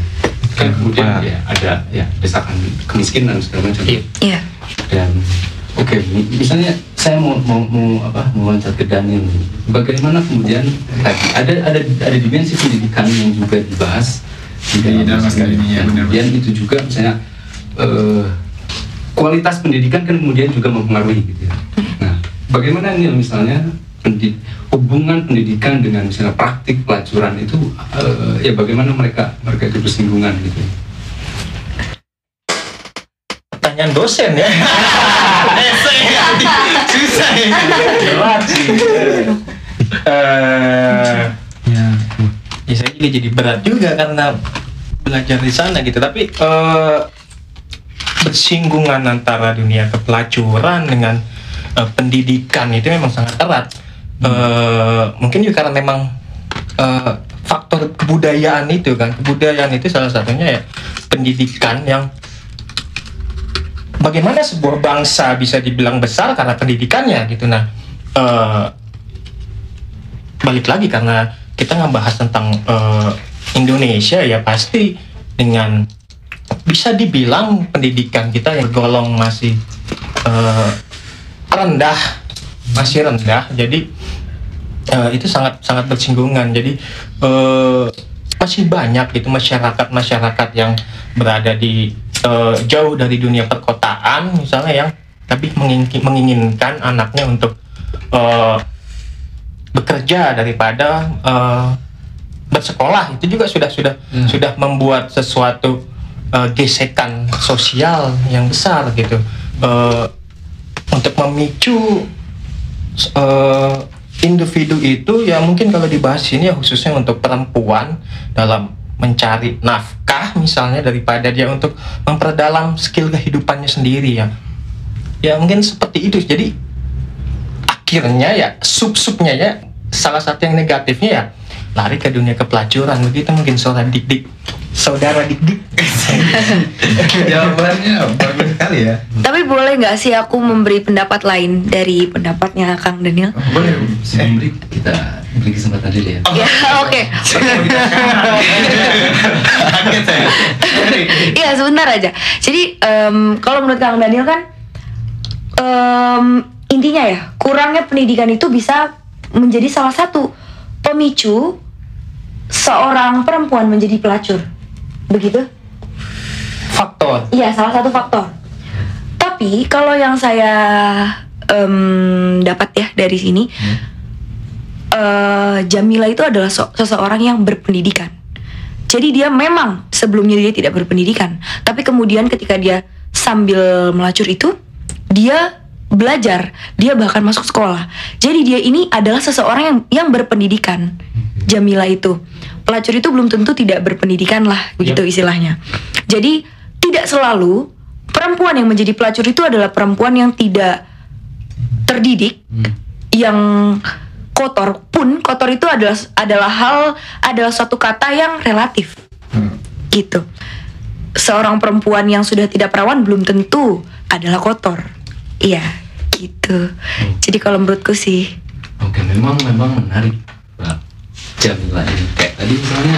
Kan kemudian ya ada ya desakan kemiskinan segala macam. Iya. Iya. Dan oke, mi- misalnya saya mau mau mau apa mau loncat ke Daniel. Bagaimana kemudian tadi ada ada ada dimensi pendidikan yang juga dibahas Di dalam naskah ini, ya, benar. Kemudian itu juga misalnya eh, kualitas pendidikan kan kemudian juga mempengaruhi gitu ya. Nah, bagaimana nih misalnya pendi- hubungan pendidikan dengan misalnya praktik pelacuran itu eh, ya bagaimana mereka mereka itu bersinggungan gitu. Pertanyaan dosen ya. Susah ya. Berat sih. Eh, Ya. ya saya juga jadi berat juga karena belajar di sana gitu. Tapi bersinggungan antara dunia kepelacuran dengan eh, pendidikan itu memang sangat erat. Eh, mungkin juga karena memang eh, faktor kebudayaan itu kan, kebudayaan itu salah satunya ya pendidikan yang bagaimana sebuah bangsa bisa dibilang besar karena pendidikannya gitu. Nah, eh, balik lagi karena kita ngebahas tentang eh, Indonesia ya pasti dengan bisa dibilang pendidikan kita yang golong masih eh, rendah, masih rendah. Jadi eh, itu sangat sangat bersinggungan. Jadi eh, masih banyak gitu masyarakat masyarakat yang berada di eh, jauh dari dunia perkotaan misalnya yang tapi mengingin- menginginkan anaknya untuk eh, bekerja daripada eh, bersekolah itu juga sudah sudah Hmm. sudah membuat sesuatu eh, gesekan sosial yang besar gitu. Eh, untuk memicu eh, individu itu ya mungkin kalau dibahas ini ya khususnya untuk perempuan dalam mencari nafkah misalnya daripada dia untuk memperdalam skill kehidupannya sendiri ya. Ya mungkin seperti itu. Jadi akhirnya ya sub-subnya ya salah satu yang negatifnya ya lari ke dunia kepelacuran begitu mungkin saudara dik-dik saudara dik-dik Jawabannya bagus sekali ya. Tapi boleh nggak sih aku memberi pendapat lain dari pendapatnya Kang Daniel? Boleh. Sebelum break kita beri kesempatan dulu ya. Ya, oke. Saya. Iya sebentar aja. Jadi em, kalau menurut Kang Daniel kan em, intinya ya kurangnya pendidikan itu bisa menjadi salah satu pemicu seorang perempuan menjadi pelacur. Begitu? faktor Iya salah satu faktor. Tapi kalau yang saya em, dapat ya dari sini, eh, Jamila itu adalah so- seseorang yang berpendidikan. Jadi dia memang sebelumnya dia tidak berpendidikan, tapi kemudian ketika dia sambil melacur itu, dia belajar, dia bahkan masuk sekolah. Jadi dia ini adalah seseorang yang yang berpendidikan. Jamila itu. Pelacur itu belum tentu tidak berpendidikan lah, begitu istilahnya. Jadi tidak selalu perempuan yang menjadi pelacur itu adalah perempuan yang tidak terdidik, yang kotor pun kotor itu adalah adalah hal adalah suatu kata yang relatif gitu. Seorang perempuan yang sudah tidak perawan belum tentu adalah kotor. Iya gitu. Jadi kalau menurutku sih Oke, memang memang menarik Ini. Kayak tadi misalnya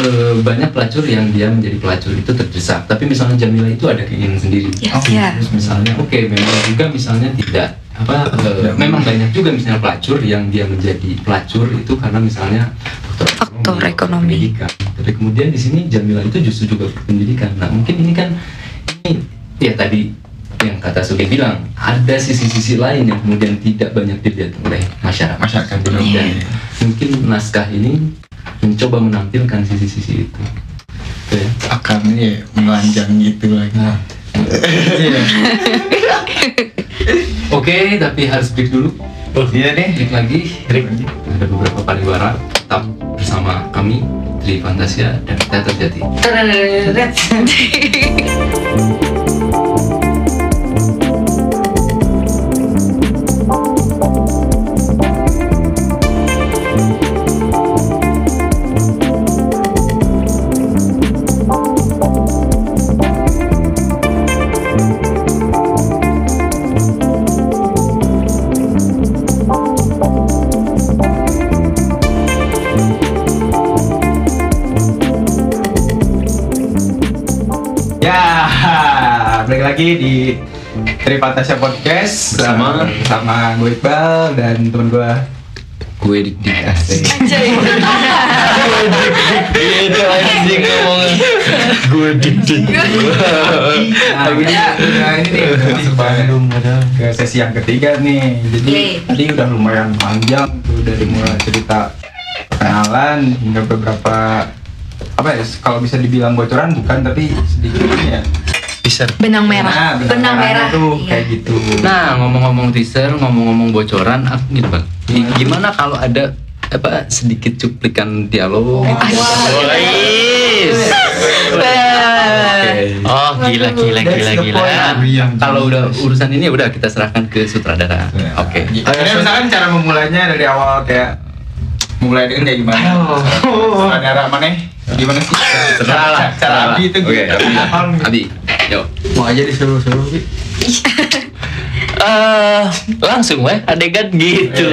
eh, banyak pelacur yang dia menjadi pelacur itu terdesak, tapi misalnya Jamila itu ada keinginan sendiri. Yes, ya. Terus misalnya, oke, memang juga misalnya tidak apa, eh, memang banyak juga misalnya pelacur yang dia menjadi pelacur itu karena misalnya Faktor ekonomi. pendidikan. Tapi kemudian di sini Jamila itu justru juga berpendidikan. Nah mungkin ini kan ini ya tadi yang kata Sugi bilang ada sisi-sisi lain yang kemudian tidak banyak dilihat oleh masyarakat. Masyarakat, dan benar. mungkin naskah ini mencoba menampilkan sisi-sisi itu. Ya. akan ya menelanjang gitu lagi Oke, tapi harus break dulu. iya nih Break lagi. Break. Ada beberapa pariwara. Tetap bersama kami Tri Fantasia dan Teater Jati. lagi di Tri Fantasia Podcast Bersama- sama gue Iqbal dan temen gue Gue dik dik. Asik. Itu anjing ngomongnya. Gue. Nah, kita udah ini nih masuk banget ke sesi yang ketiga nih. Jadi tadi udah lumayan panjang tuh dari mulai cerita perkenalan hingga beberapa apa ya kalau bisa dibilang bocoran bukan tapi sedikit ini ya. Bisa. Benang merah. Nah, Benang merah, tuh iya. kayak gitu. Nah, ngomong-ngomong teaser, ngomong-ngomong bocoran, aku gini bang. Gi- Gimana kalau ada apa sedikit cuplikan dialog? Oh gila gila That's gila the gila. point. Yang Kalau udah urusan ini udah kita serahkan ke sutradara. Ya. Oke. Ini misalkan cara memulainya dari awal kayak mulai dengan kayak gimana? Saudara mana? Gimana sih? Terserah lah. Cara Abi itu Oke, gitu. Abi. Abi, yuk. Mau aja disuruh-suruh Bi. Eh langsung weh adegan gitu.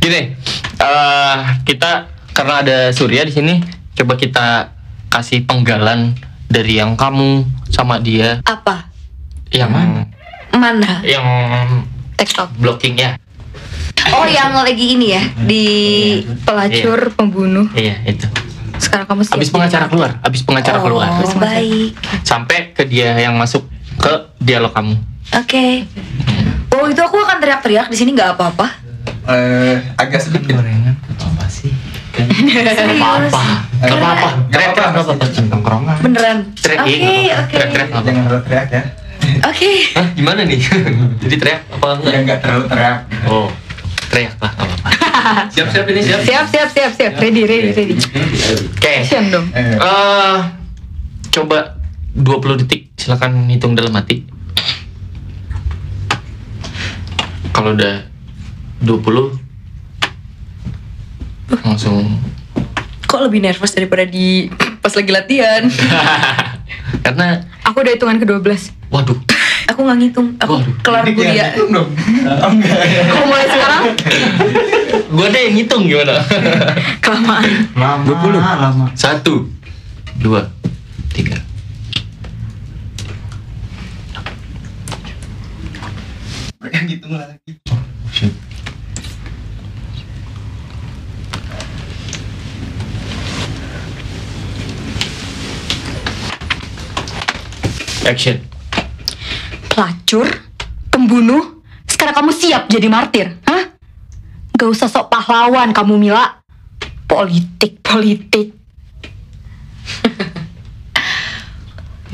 Gini, eh kita karena ada Surya di sini, coba kita kasih penggalan dari yang kamu sama dia Apa? yang Mana? yang TikTok. blockingnya. Oh yang lagi ini ya di Pelacur, pembunuh. Iya itu. Sekarang kamu siap. Abis pengacara keluar, abis pengacara oh, keluar, baik. sampai ke dia yang masuk ke dialog kamu. Oke. Oh itu aku akan teriak-teriak di sini nggak apa-apa. Eh, agak sedikit. Gorengan apa sih? Kan. Eh, Gak apa-apa. Nggak Teriak, apa-apa, teriak, nggak apa-apa. tongkrongan. Beneran. Teriak, Oke iya, oke. teriak. Jangan terlalu teriak ya. Oke. Hah, gimana nih? Jadi teriak apa enggak? Ya nggak terlalu teriak. Oh, teriak lah, gak apa-apa. Siap-siap ini siap. Siap, siap, siap, siap. Ready, ready, ready. Oke. Action dong. Eh, coba 20 detik silakan hitung dalam hati. Kalau udah 20 langsung Kok lebih nervous daripada di pas lagi latihan? karena Aku udah hitungan ke-12. waduh Aku nggak ngitung. Aku Waduh. kelar kuliah. hitung dong. Oh, enggak. Aku mulai sekarang gue deh yang ngitung gimana kelamaan. Lama, 20. lama. satu dua tiga Mereka hitung lagi. action Pelacur, pembunuh. Sekarang kamu siap jadi martir, hah? Gak usah sok pahlawan kamu Mila. Politik, politik.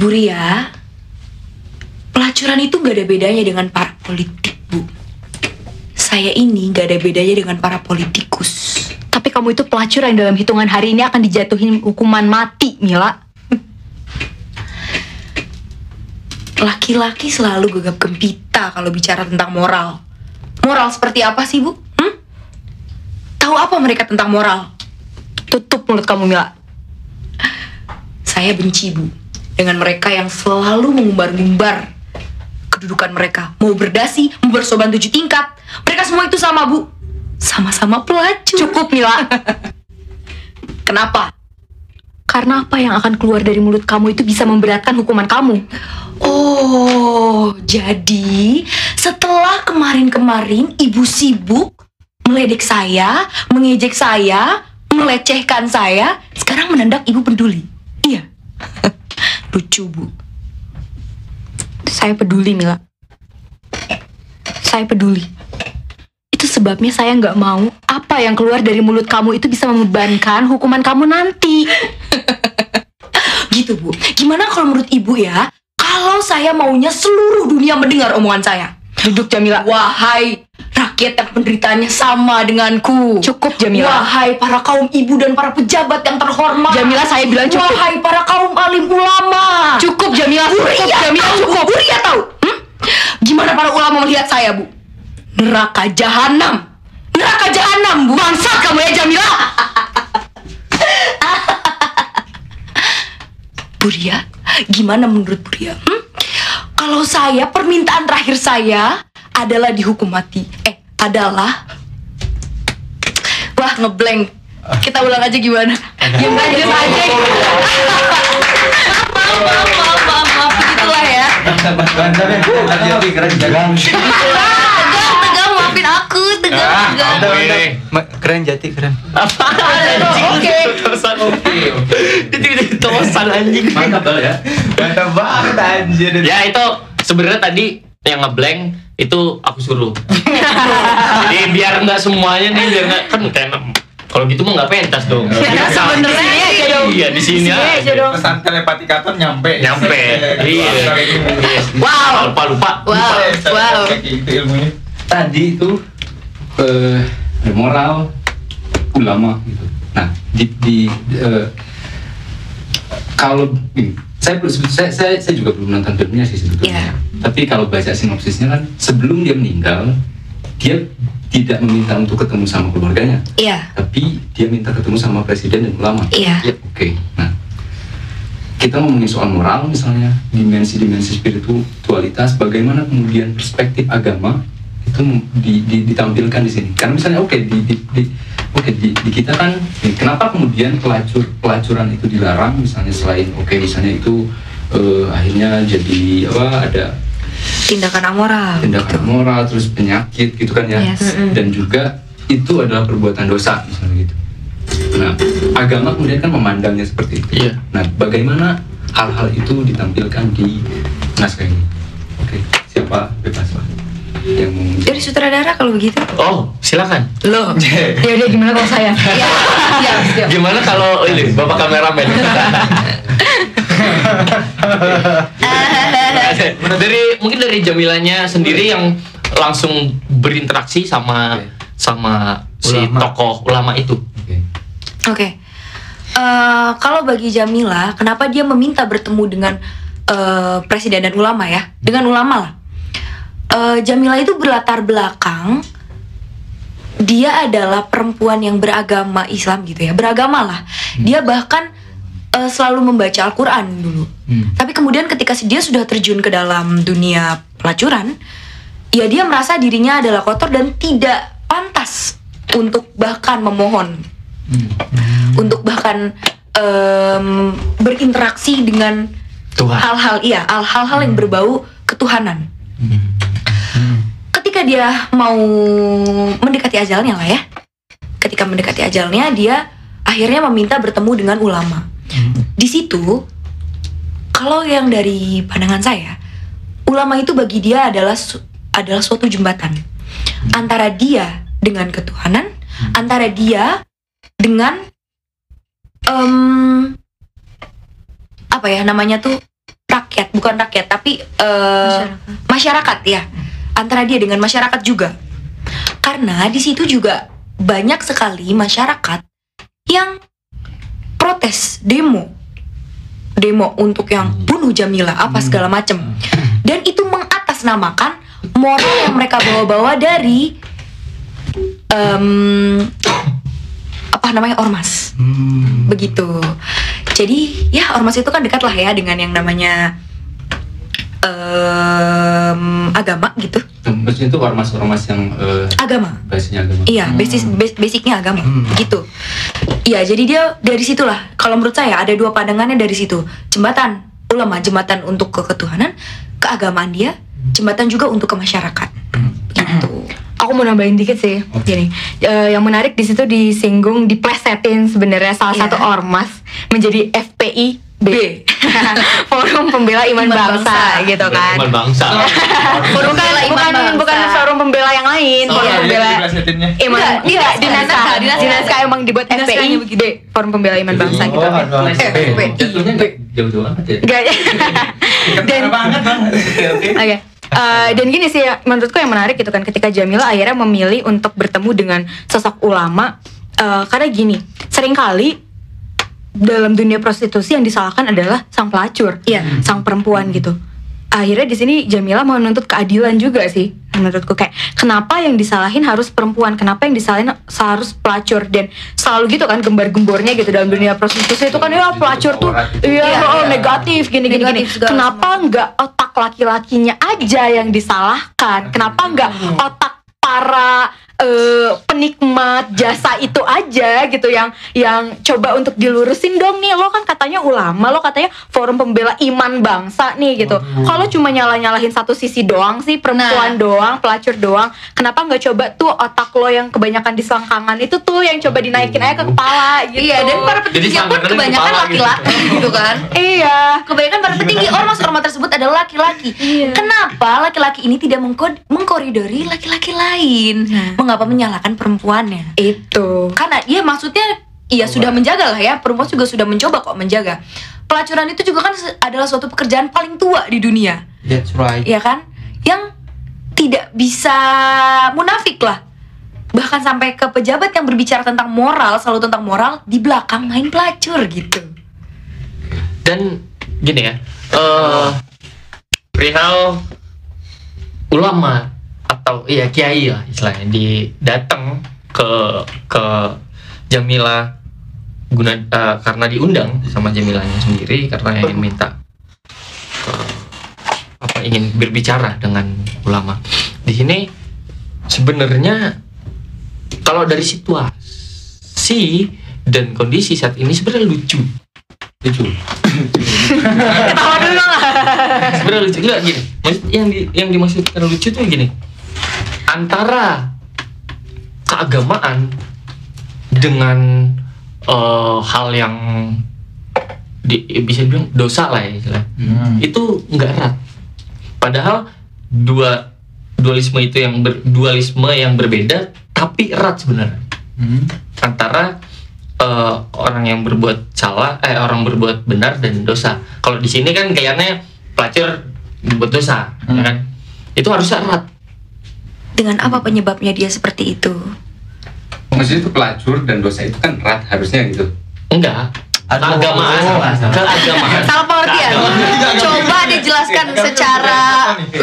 Bu Ria, pelacuran itu gak ada bedanya dengan para politik, Bu. Saya ini gak ada bedanya dengan para politikus. Tapi kamu itu pelacur yang dalam hitungan hari ini akan dijatuhin hukuman mati, Mila. Laki-laki selalu gegap gempita kalau bicara tentang moral. Moral seperti apa sih, Bu? Hmm? Tahu apa mereka tentang moral? Tutup mulut kamu, Mila. Saya benci, Bu, dengan mereka yang selalu mengumbar-ngumbar kedudukan mereka. Mau berdasi, mau bersoban tujuh tingkat. Mereka semua itu sama, Bu. Sama-sama pelacur. Cukup, Mila. Kenapa? Karena apa yang akan keluar dari mulut kamu itu bisa memberatkan hukuman kamu. Oh, jadi setelah kemarin-kemarin ibu sibuk meledek saya, mengejek saya, melecehkan saya, sekarang mendadak ibu peduli. Iya. Lucu, Bu. Saya peduli, Mila. Saya peduli. Itu sebabnya saya nggak mau apa yang keluar dari mulut kamu itu bisa membebankan hukuman kamu nanti. Gitu bu. Gimana kalau menurut ibu ya? Kalau saya maunya seluruh dunia mendengar omongan saya. Duduk Jamila. Wahai rakyat yang penderitaannya sama denganku. Cukup Jamila. Wahai para kaum ibu dan para pejabat yang terhormat. Jamila saya bilang cukup. Wahai para kaum alim ulama. Cukup Jamila, cukup Jamila, cukup. Bu. Buria tahu. Hmm? Gimana para ulama melihat saya, Bu? Neraka jahanam. Neraka jahanam, Bu. Bangsat kamu ya Jamila. Buria, gimana menurut Buria? Hmm? Kalau saya permintaan terakhir saya adalah dihukum mati. Eh, adalah Wah, ngeblank. Kita ulang aja gimana? Yang lanjut aja. maaf, maaf, maaf, maaf, maaf, begitulah ya. keren jalan. Tegang, tegang, maafin tegang, tegang. Ma- Keren jati keren. Oke. Tosan. Oke, tiba-tiba tosan anjing. Mantap banget ya. Mantap banget anjir. Ya itu sebenarnya tadi yang ngeblank itu aku suruh. Jadi biar nggak semuanya nih biar nggak kan kayak kalau gitu mah nggak pentas dong. Ya, sebenarnya Sini aja dong. Iya di sini Sini aja aja. dong. Pesan telepati katon nyampe. Nyampe. Iya. Wow. Lupa lupa. Wow, wow. Kayak gitu ilmunya. tadi itu eh ada moral ulama gitu. Nah, di, di eh, kalau saya, belum- saya saya saya juga belum nonton filmnya sih sebetulnya. Iya. Tapi kalau baca sinopsisnya kan sebelum dia meninggal dia tidak meminta untuk ketemu sama keluarganya, Iya, tapi dia minta ketemu sama presiden dan ulama. iya. Oke, nah kita ngomongin soal moral misalnya dimensi-dimensi spiritualitas, bagaimana kemudian perspektif agama itu di- di- ditampilkan di sini. Karena misalnya oke di, di, di- oke di, di kita kan eh, kenapa kemudian pelacur pelacuran itu dilarang misalnya selain oke misalnya itu eh, akhirnya jadi apa ada Tindakan amoral. tindakan moral terus penyakit gitu kan ya Yes. dan juga itu adalah perbuatan dosa misalnya gitu nah agama kemudian kan memandangnya seperti itu Iya. nah bagaimana hal-hal itu ditampilkan di naskah ini oke siapa bebas pak yang Dari sutradara kalau begitu. Oh silakan. Loh. Ya udah gimana kalau saya? Iya, iya, siap. Gimana kalau ini bapak kameramen? dari mungkin dari Jamilanya sendiri yang langsung berinteraksi sama sama si Ulama. tokoh ulama itu. oke Oke. Eh, kalau bagi Jamila, kenapa dia meminta bertemu dengan eh, presiden dan ulama ya? Dengan ulama lah. Eh, Jamila itu berlatar belakang dia adalah perempuan yang beragama Islam gitu ya, beragama lah. Dia bahkan eh, selalu membaca Al-Quran dulu. Tapi kemudian ketika dia sudah terjun ke dalam dunia pelacuran, ya dia merasa dirinya adalah kotor dan tidak pantas untuk bahkan memohon, untuk bahkan em, berinteraksi dengan hal-hal iya, hal- hal-hal yang berbau ketuhanan. Ketika dia mau mendekati ajalnya lah ya, ketika mendekati ajalnya dia akhirnya meminta bertemu dengan ulama. Di situ, kalau yang dari pandangan saya, ulama itu bagi dia adalah su- adalah suatu jembatan. Antara dia dengan ketuhanan, antara dia dengan em, apa ya namanya tuh rakyat, bukan rakyat tapi eh, masyarakat ya, antara dia dengan masyarakat juga. Karena di situ juga banyak sekali masyarakat yang protes, demo, demo untuk yang bunuh Jamila apa segala macem. Dan itu mengatasnamakan moral yang mereka bawa-bawa dari em, apa namanya ormas, begitu. Jadi ya ormas itu kan dekat lah ya dengan yang namanya em, agama gitu, maksudnya itu ormas-ormas yang eh, agama. basisnya agama Iya, basis bas- basicnya agama, gitu. Iya, jadi dia dari situlah. Kalau menurut saya ada dua pandangannya dari situ. Jembatan ulama, jembatan untuk ke ketuhanan, keagamaan dia, jembatan juga untuk ke masyarakat. Gitu. Aku mau nambahin dikit sih. Gini, eh, yang menarik di situ disinggung, diplesetin sebenarnya salah Iya. satu ormas menjadi FPI B. Forum Pembela Iman, Iman Bangsa, Bangsa. gitu kan. Iman bangsa. Forum bukan Pembela Iman bukan, Bangsa. bukan forum pembela yang lain, Oh, forum iya, pembela Iman. Iya, dinas- di naskah. dinas- Di naskah emang dibuat FPI D, Forum Pembela Iman Bangsa gitu. Oh, Eh, FPI. Jauh-jauh amat ya. Enggak. Dan banget banget. Oke. Eh, dan gini sih menurutku yang menarik gitu kan ketika Jamila akhirnya memilih untuk bertemu dengan sosok ulama eh, karena gini sering kali dalam dunia prostitusi yang disalahkan adalah sang pelacur, Iya. sang perempuan gitu. Akhirnya di sini Jamila mau menuntut keadilan juga sih menurutku kayak kenapa yang disalahin harus perempuan, kenapa yang disalahin harus pelacur dan selalu gitu kan gembar-gembornya gitu dalam dunia prostitusi itu kan ya pelacur tuh iya Iya, oh, iya. negatif gini gini. Negatif Kenapa nggak otak laki-lakinya aja yang disalahkan? Kenapa nggak otak para eh, penikmat jasa itu aja gitu yang yang coba untuk dilurusin dong nih lo kan katanya ulama lo katanya forum pembela iman bangsa nih gitu kalau cuma nyala nyalahin satu sisi doang sih perempuan Nah. doang pelacur doang kenapa nggak coba tuh otak lo yang kebanyakan di selangkangan itu tuh yang coba dinaikin aja ke kepala gitu Iya, dan para Jadi petingginya pun kebanyakan kepala gitu. laki-laki gitu kan. iya Kebanyakan para petinggi ormas-ormas tersebut adalah laki-laki. Kenapa laki-laki ini tidak mengkod- mengkoridori laki-laki lain? Mengapa menyalahkan perempuannya? itu Karena ya maksudnya iya sudah menjaga lah ya, perempuan juga sudah mencoba kok menjaga. Pelacuran itu juga kan adalah suatu pekerjaan paling tua di dunia, That's right. ya kan? Yang tidak bisa munafik lah. Bahkan sampai ke pejabat yang berbicara tentang moral, selalu tentang moral, di belakang main pelacur gitu. Dan gini ya, eh perihal ulama atau iya kiai lah istilahnya. Di datang ke ke Jamila guna eh, karena diundang sama Jamilanya sendiri karena ingin minta eh, apa ingin berbicara dengan ulama. Di sini sebenarnya kalau dari situasi dan kondisi saat ini sebenarnya lucu. Lucu. Ketawa dulu lah. Sebenarnya lucu. Enggak gini. Maksud yang di, yang dimaksudkan lucu tuh gini antara keagamaan dengan eh, hal yang di, bisa dibilang dosa lah ya istilah. itu nggak erat. Padahal dua dualisme itu yang ber, dualisme yang berbeda tapi erat sebenarnya. Antara eh, orang yang berbuat salah eh orang berbuat benar dan dosa. Kalau di sini kan kayaknya pelacur berbuat dosa ya kan? Itu harus erat Dengan apa penyebabnya dia seperti itu? Maksudnya itu pelacur dan dosa itu kan erat harusnya gitu. enggak. Keagamaan. keagamaan. Salah pengertian. Coba dijelaskan secara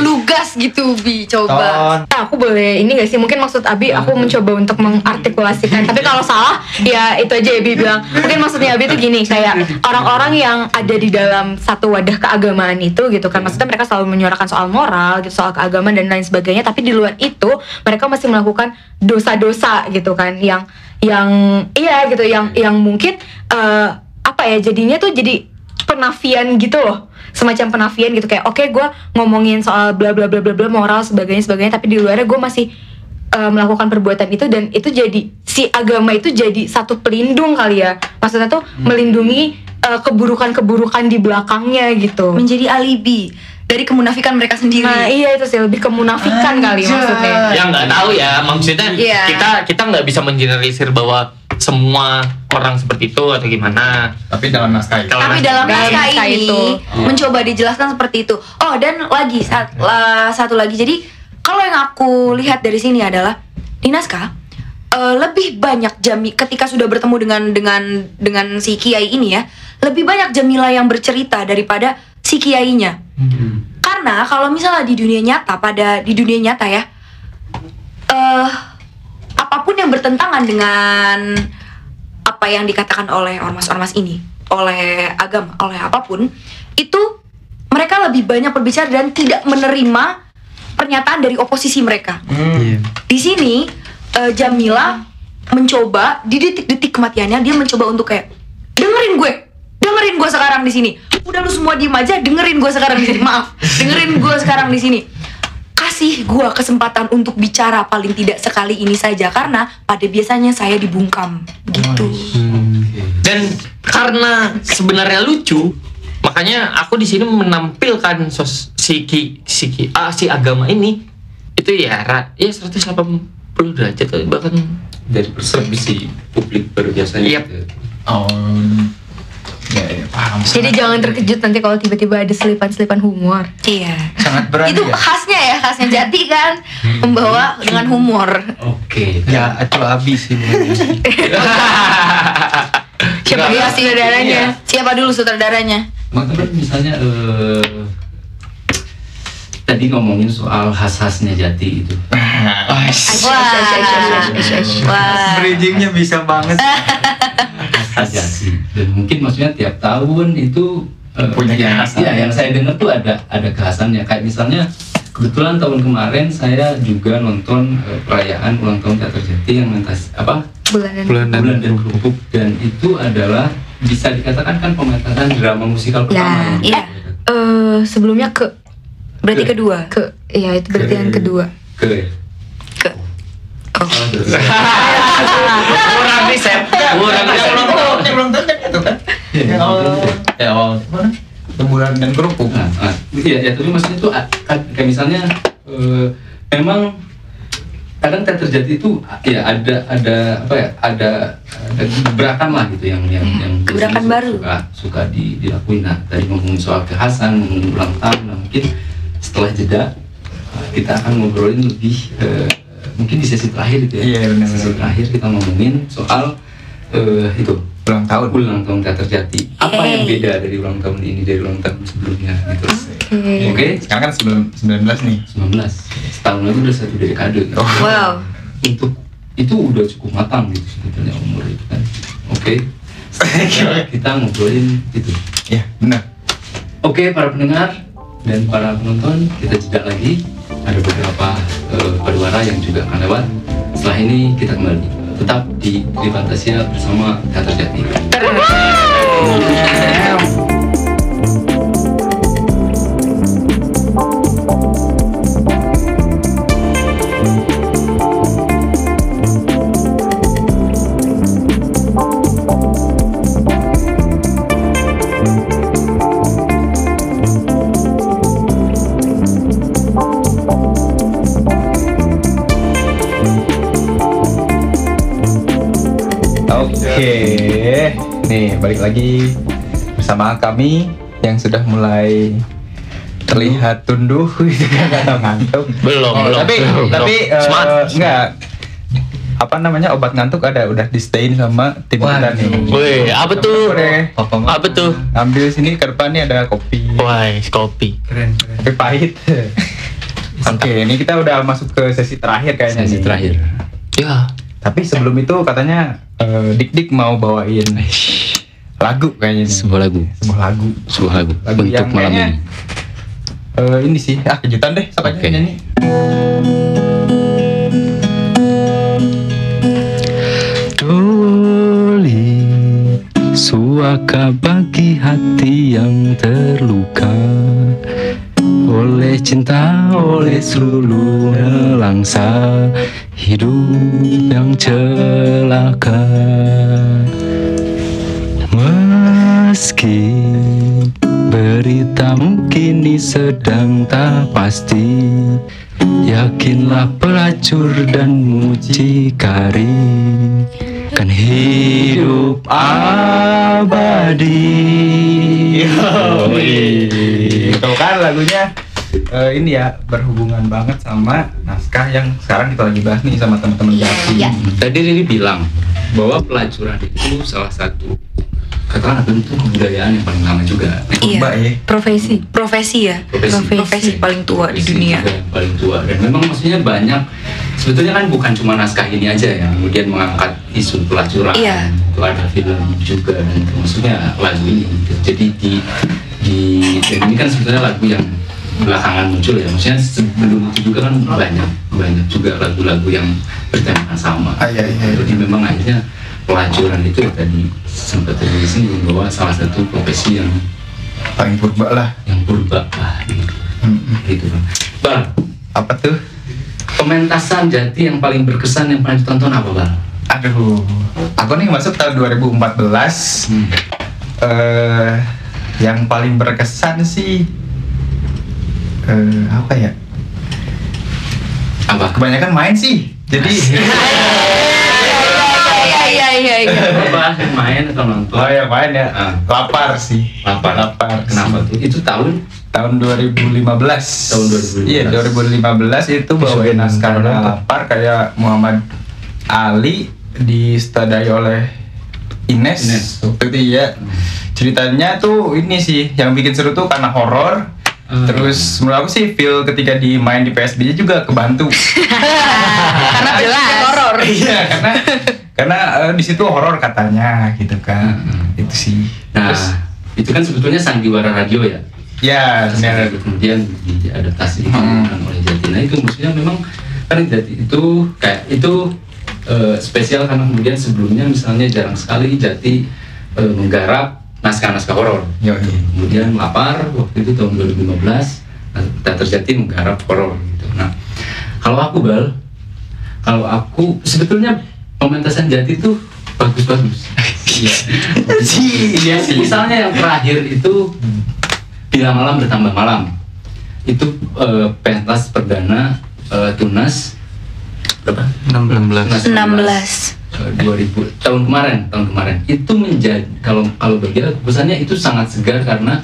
lugas gitu, Bi. Coba. Nah, aku boleh ini gak sih? Mungkin maksud Abi aku mencoba untuk mengartikulasikan. Tapi kalau salah ya itu aja Abi bilang. Mungkin maksudnya Abi itu gini kayak orang-orang yang ada di dalam satu wadah keagamaan itu gitu kan. Maksudnya mereka selalu menyuarakan soal moral gitu soal keagamaan dan lain sebagainya. Tapi di luar itu mereka masih melakukan dosa-dosa gitu kan. Yang yang iya gitu yang yang mungkin eh, apa ya jadinya tuh jadi penafian gitu loh. Semacam penafian gitu kayak oke gue ngomongin soal bla bla bla bla bla moral sebagainya sebagainya tapi di luarnya gue masih eh, melakukan perbuatan itu dan itu jadi si agama itu jadi satu pelindung kali ya. Maksudnya tuh melindungi eh, keburukan-keburukan di belakangnya gitu. Menjadi alibi dari kemunafikan mereka sendiri. nah iya itu sih lebih kemunafikan kali maksudnya. Ya nggak tahu ya maksudnya Iya. kita kita nggak bisa mengeneralisir bahwa semua orang seperti itu atau gimana Tapi dalam naskah itu. Tapi dalam naskah naskah ini itu. mencoba dijelaskan seperti itu. Oh dan lagi sat- la- satu lagi. Jadi kalau yang aku lihat dari sini adalah di naskah eh, lebih banyak Jami ketika sudah bertemu dengan dengan dengan si kiai ini ya lebih banyak Jamila yang bercerita daripada si kiainya. Karena kalau misalnya di dunia nyata pada di dunia nyata ya eh apa pun yang bertentangan dengan apa yang dikatakan oleh ormas-ormas ini, oleh agama, oleh apa pun, itu mereka lebih banyak berbicara dan tidak menerima pernyataan dari oposisi mereka. Di sini eh, Jamila mencoba di detik-detik kematiannya dia mencoba untuk kayak dengerin gue, dengerin gue sekarang di sini. Udah lu semua diem aja, dengerin gue sekarang di sini. Maaf, dengerin gue sekarang di sini. Kasih gue kesempatan untuk bicara paling tidak sekali ini saja karena pada biasanya saya dibungkam gitu. dan karena sebenarnya lucu makanya aku di sini menampilkan sos si ki si ki ah, si agama ini itu ya ra, ya 180 derajat bahkan dari persepsi publik baru biasanya Yap. gitu. Oh. Ya, ya, paham. Jadi jangan terkejut nanti kalau tiba-tiba ada selipan-selipan humor. Iya. sangat berani Itu ya. khasnya ya, khasnya Jati kan membawa dengan humor. oke Ya, acuh habis sih. Siapa Enggak. dulu sutradaranya? Siapa dulu sutradaranya? maka kan misalnya eh, tadi ngomongin soal khas-khasnya jati itu Wah, wah. Bridgingnya bisa banget. khas jati dan mungkin maksudnya tiap tahun itu eh, Punya yang, kekhasan. ya, yang saya dengar tuh ada ada kekhasannya kayak misalnya kebetulan tahun kemarin saya juga nonton eh, perayaan ulang tahun teater jati yang mentas apa Bulanan. Bulan dan bulan dan kerupuk dan itu adalah bisa dikatakan kan pementasan drama musikal pertama Ya, yang iya. Eh sebelumnya ke Berarti Ke- kedua. ke ya itu berarti yang kedua. ke Ke. Oh. kurang riset kurang riset Yang belum kan itu kan. Iya, Yang awal, ya awal mana? Dan kerupuk. Nah, nah, iya, ya, tapi maksudnya tuh a- a- kayak misalnya eh, memang kadang teater jati itu ya ada ada apa ya ada ada gebrakan lah gitu yang yang yang Gebrakan biasanya baru. suka suka di, dilakuin nah tadi ngomongin soal kekhasan ngomongin ulang tahun nah, mungkin setelah jeda kita akan ngobrolin lebih eh, mungkin di sesi terakhir itu ya Iya, benar, sesi benar. terakhir kita ngomongin soal eh, itu Ulang tahun. ulang tahun teater jati apa yang Yeay. beda dari ulang tahun ini dari ulang tahun sebelumnya gitu Oke. oke Sekarang kan sebelum 19 nih. 19 setahun lagi udah satu dekade Oh. Wow. untuk itu udah cukup matang gitu sebetulnya umur itu kan oke Sekarang kita ngobrolin itu Ya, benar. oke para pendengar dan para penonton kita jeda lagi. Ada beberapa eh, pariwara yang juga akan lewat. Setelah ini kita kembali. Tetap di Fantasia bersama Teater Jati. Oke, nih balik lagi bersama kami yang sudah mulai terlihat tunduh gitu kan atau ngantuk. belum Oh, belum tapi belum, tapi belum. eh, Smart. enggak apa namanya obat ngantuk ada udah di stain sama tim kita nih. Wih, apa tuh? Apa tuh? Ambil sini ke depan nih ada kopi. Wah, kopi. Keren, keren. Kopi pahit. Oke, ini kita udah masuk ke sesi terakhir kayaknya sesi nih. terakhir Ya, Tapi sebelum itu katanya eh, Dik Dik mau bawain lagu kayaknya nih. sebuah lagu Sebuah lagu. sebuah lagu, Lagu untuk yang malam kayaknya- ini Eh, ini sih, ah kejutan deh, sok aja Oke. nyanyi. Doli Suaka bagi hati yang terluka Oleh cinta, oleh seluruh nelangsa Hidup yang celaka. Meski beritamu kini sedang tak pasti Yakinlah pelacur dan mucikari Kan hidup abadi. Itu kan lagunya eh, ini ya berhubungan banget sama naskah yang sekarang kita lagi bahas nih sama teman-teman Jati. Iya. Tadi Riri bilang bahwa pelacuran itu salah satu katakanlah bentuk kebudayaan yang paling lama juga Mbak ya. Profesi. Profesi ya. Profesi. Profesi paling tua di Profesi dunia. juga yang paling tua dan memang maksudnya banyak sebetulnya kan bukan cuma naskah ini aja yang kemudian mengangkat isu pelacuran Iya. itu ada film juga dan maksudnya lagu ini jadi di di dan ini kan sebetulnya lagu yang belakangan muncul ya maksudnya sebelum itu juga kan banyak banyak juga lagu-lagu yang bertemakan sama Ah, iya, iya. jadi memang akhirnya pelacuran itu ya tadi sempat terjadi sini bahwa salah satu profesi yang Paling purba lah. yang purba lah gitu, Mm-mm. gitu bang bang Apa tuh? pementasan jati yang paling berkesan yang pernah ditonton apa bang Aduh, aku nih masuk tahun 2014. Hmm. eh yang paling berkesan sih eh, apa ya? Apa? Kebanyakan main sih. Jadi Iya iya iya iya. Apa? Main atau nonton? oh ya main ya. Ah. Lapar sih. Lapar. Lapar. Kenapa tuh? Itu tahun Tahun 2015. Tahun 2015. Iya, 2015 itu bawain naskahnya lapar kayak Muhammad Ali distadai oleh Ines. Ines. Waktu itu ya. Ceritanya tuh ini sih yang bikin seru tuh karena horor. Hmm. Terus menurut aku sih feel ketika di main di PSBJ juga kebantu. Karena jelas. Horor. Iya, karena karena eh, di situ horor katanya gitu kan. Itu sih. Nah, Terus itu kan sebetulnya sandiwara radio ya. ya benar. kemudian diadaptasi Hmm. oleh Jati. Nah itu maksudnya memang kan Jati itu kayak itu eh, spesial karena kemudian sebelumnya misalnya jarang sekali Jati eh, menggarap naskah-naskah horor. Yo, iya. Kemudian lapar waktu itu tahun 2015 nah, Teater Jati menggarap horor gitu. Nah kalau aku bal, kalau aku sebetulnya pementasan Jati itu bagus-bagus. Iya. Iya sih. Misalnya yang terakhir itu bila malam bertambah malam itu eh, pentas perdana eh, tunas berapa? 16 Tunas 16. Eh, 2000 tahun kemarin tahun kemarin itu menjadi kalau kalau bagi aku pesannya itu sangat segar karena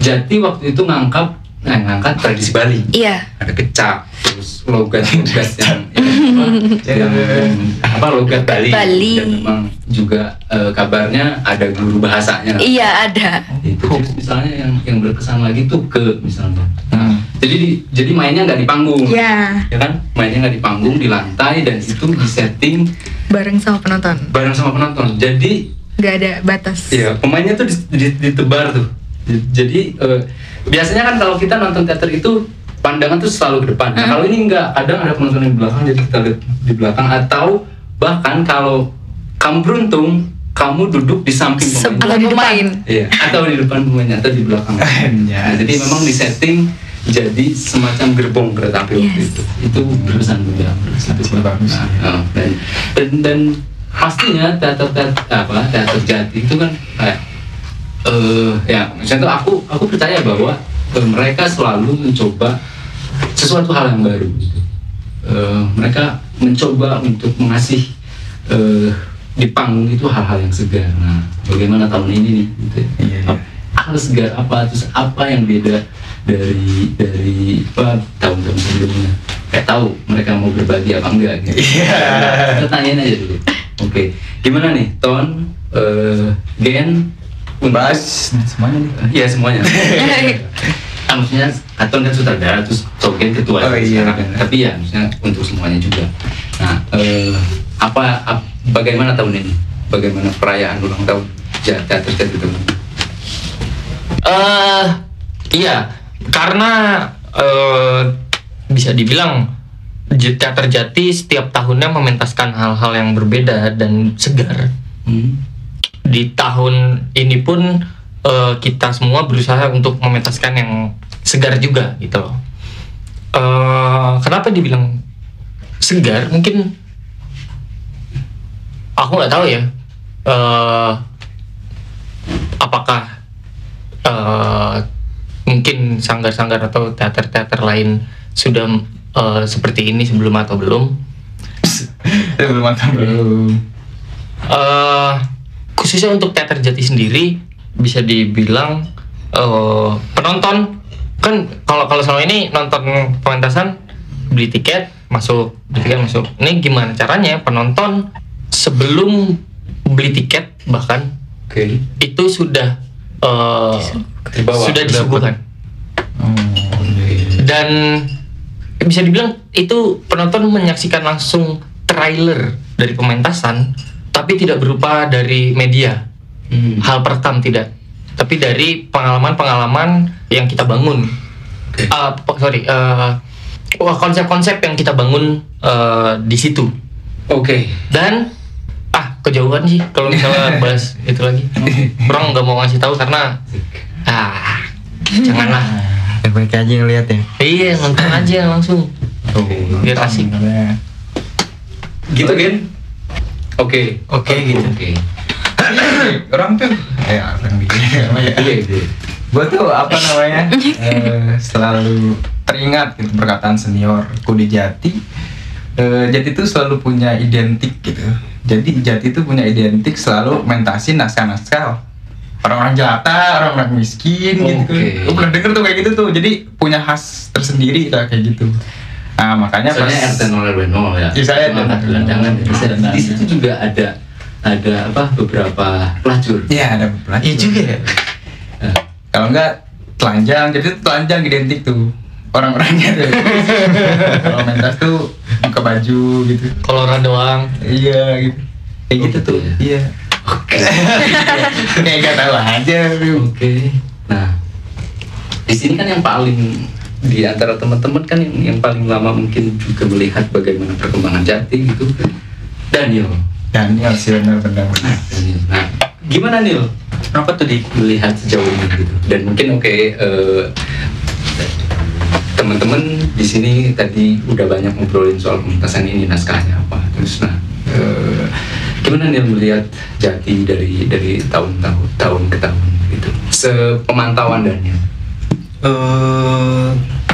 Jati waktu itu ngangkat nah, ngangkat tradisi Bali Iya. ada kecak terus logat logat yang, yang, yang apa logat Bali, Bali. dan memang juga eh, kabarnya ada guru bahasanya Iya ada. itu terus misalnya yang yang berkesan lagi tuh ke misalnya Hmm. Jadi di- jadi mainnya nggak di panggung Ya, ya kan mainnya nggak di panggung di lantai dan itu di setting bareng sama penonton. bareng sama penonton jadi Gak ada batas. Iya, pemainnya tuh di- di- ditebar tuh. Di- Jadi eh, biasanya kan kalau kita nonton teater itu pandangan tuh selalu ke depan. Nah, kalau ini enggak, kadang ada penonton di belakang jadi kita lihat di belakang atau bahkan kalau kamu beruntung kamu duduk di samping pemain. Atau di depan. Iya, atau di depan pemainnya atau di belakang. Nah, jadi memang di setting jadi semacam gerbong kereta api waktu Yes. itu. Itu berkesan juga. Itu bagus. Nah, dan, dan dan pastinya teater teater apa teater jati itu kan kayak eh ya misalnya aku aku percaya bahwa eh, mereka selalu mencoba sesuatu hal yang baru gitu. Eh, mereka mencoba untuk mengasih eh, di panggung itu hal-hal yang segar. Nah, bagaimana tahun ini nih? Gitu. Iya, iya. Hal segar apa? Terus apa yang beda dari dari apa tahun-tahun sebelumnya? Kayak tahu mereka mau berbagi apa enggak gitu. Iya. Kita tanyain aja dulu. Oke, gimana nih Ton, eh, Gen, untuk- Bahas semuanya nih. Iya semuanya. Ah, maksudnya Katon kan sutradara terus Togen ketua Oh, iya, sekarang. benar. Tapi ya maksudnya untuk semuanya juga. Nah, eh, apa, ap- bagaimana tahun ini? Bagaimana perayaan ulang tahun Ja- teater teater itu? eh iya, karena eh bisa dibilang teater Jati setiap tahunnya mementaskan hal-hal yang berbeda dan segar. Hmm. Di tahun ini pun eh, kita semua berusaha untuk mementaskan yang segar juga gitu loh. Eh, kenapa dibilang segar? Mungkin aku nggak tahu ya. Eh, apakah eh, mungkin sanggar-sanggar atau teater-teater lain sudah eh, seperti ini sebelum atau belum? Ya, belum mantap belum. eh khususnya untuk teater Jati sendiri bisa dibilang eh, penonton kan kalau kalau selama ini nonton pementasan beli tiket masuk beli tiket masuk ini gimana caranya penonton sebelum beli tiket bahkan Oke. itu sudah eh, Dibawa, sudah disuguhkan. dan bisa dibilang itu penonton menyaksikan langsung trailer dari pementasan tapi tidak berupa dari media. Hmm. hal perekam tidak tapi dari pengalaman-pengalaman yang kita bangun. Eh, po- sorry wah, konsep-konsep yang kita bangun eh, di situ. Oke. dan ah kejauhan sih kalau misalnya bahas itu lagi. Orang nggak mau ngasih tahu karena ah janganlah mereka aja yang lihat ya iya nonton aja langsung biar asik. Gitu Gen? Oke. Oke, gitu. Oke. orang tuh ya orang bikin apa ya Iya, iya. gue tuh apa namanya eh, selalu teringat gitu perkataan seniorku di Jati Eh, Jati tuh selalu punya identik gitu jadi Jati tuh punya identik selalu mentasi naskah-naskah orang-orang jelata, orang-orang miskin gitu Oke. Gue pernah denger tuh kayak gitu tuh jadi punya khas tersendiri lah kayak gitu nah makanya Soalnya RT 0 RW 0 ya. Iya, saya ada. gelandangan ya. Ada. Di situ juga ada ada apa beberapa pelacur. Iya ada pelacur. Iya juga ya. Nah, Kalau enggak telanjang, jadi telanjang identik tuh orang-orangnya tuh. Kalau mentas tuh buka baju gitu. Kolora doang. Iya gitu. Kayak Oh, gitu gitu tuh. ya. Iya. Oke. Kayak gak tahu aja. Oke. Nah, di sini kan yang paling di antara teman-teman kan yang, yang paling lama mungkin juga melihat bagaimana perkembangan jati gitu. Daniel. Daniel sih benar-benar. Nah, Daniel. Nah, gimana Nil? Apa tuh di melihat sejauh ini gitu? Dan mungkin oke eh, teman-teman di sini tadi udah banyak ngobrolin soal pementasan ini naskahnya apa terus nah eh, gimana nih melihat jati dari dari tahun-tahun tahun ke tahun gitu. Sepemantauan Daniel eh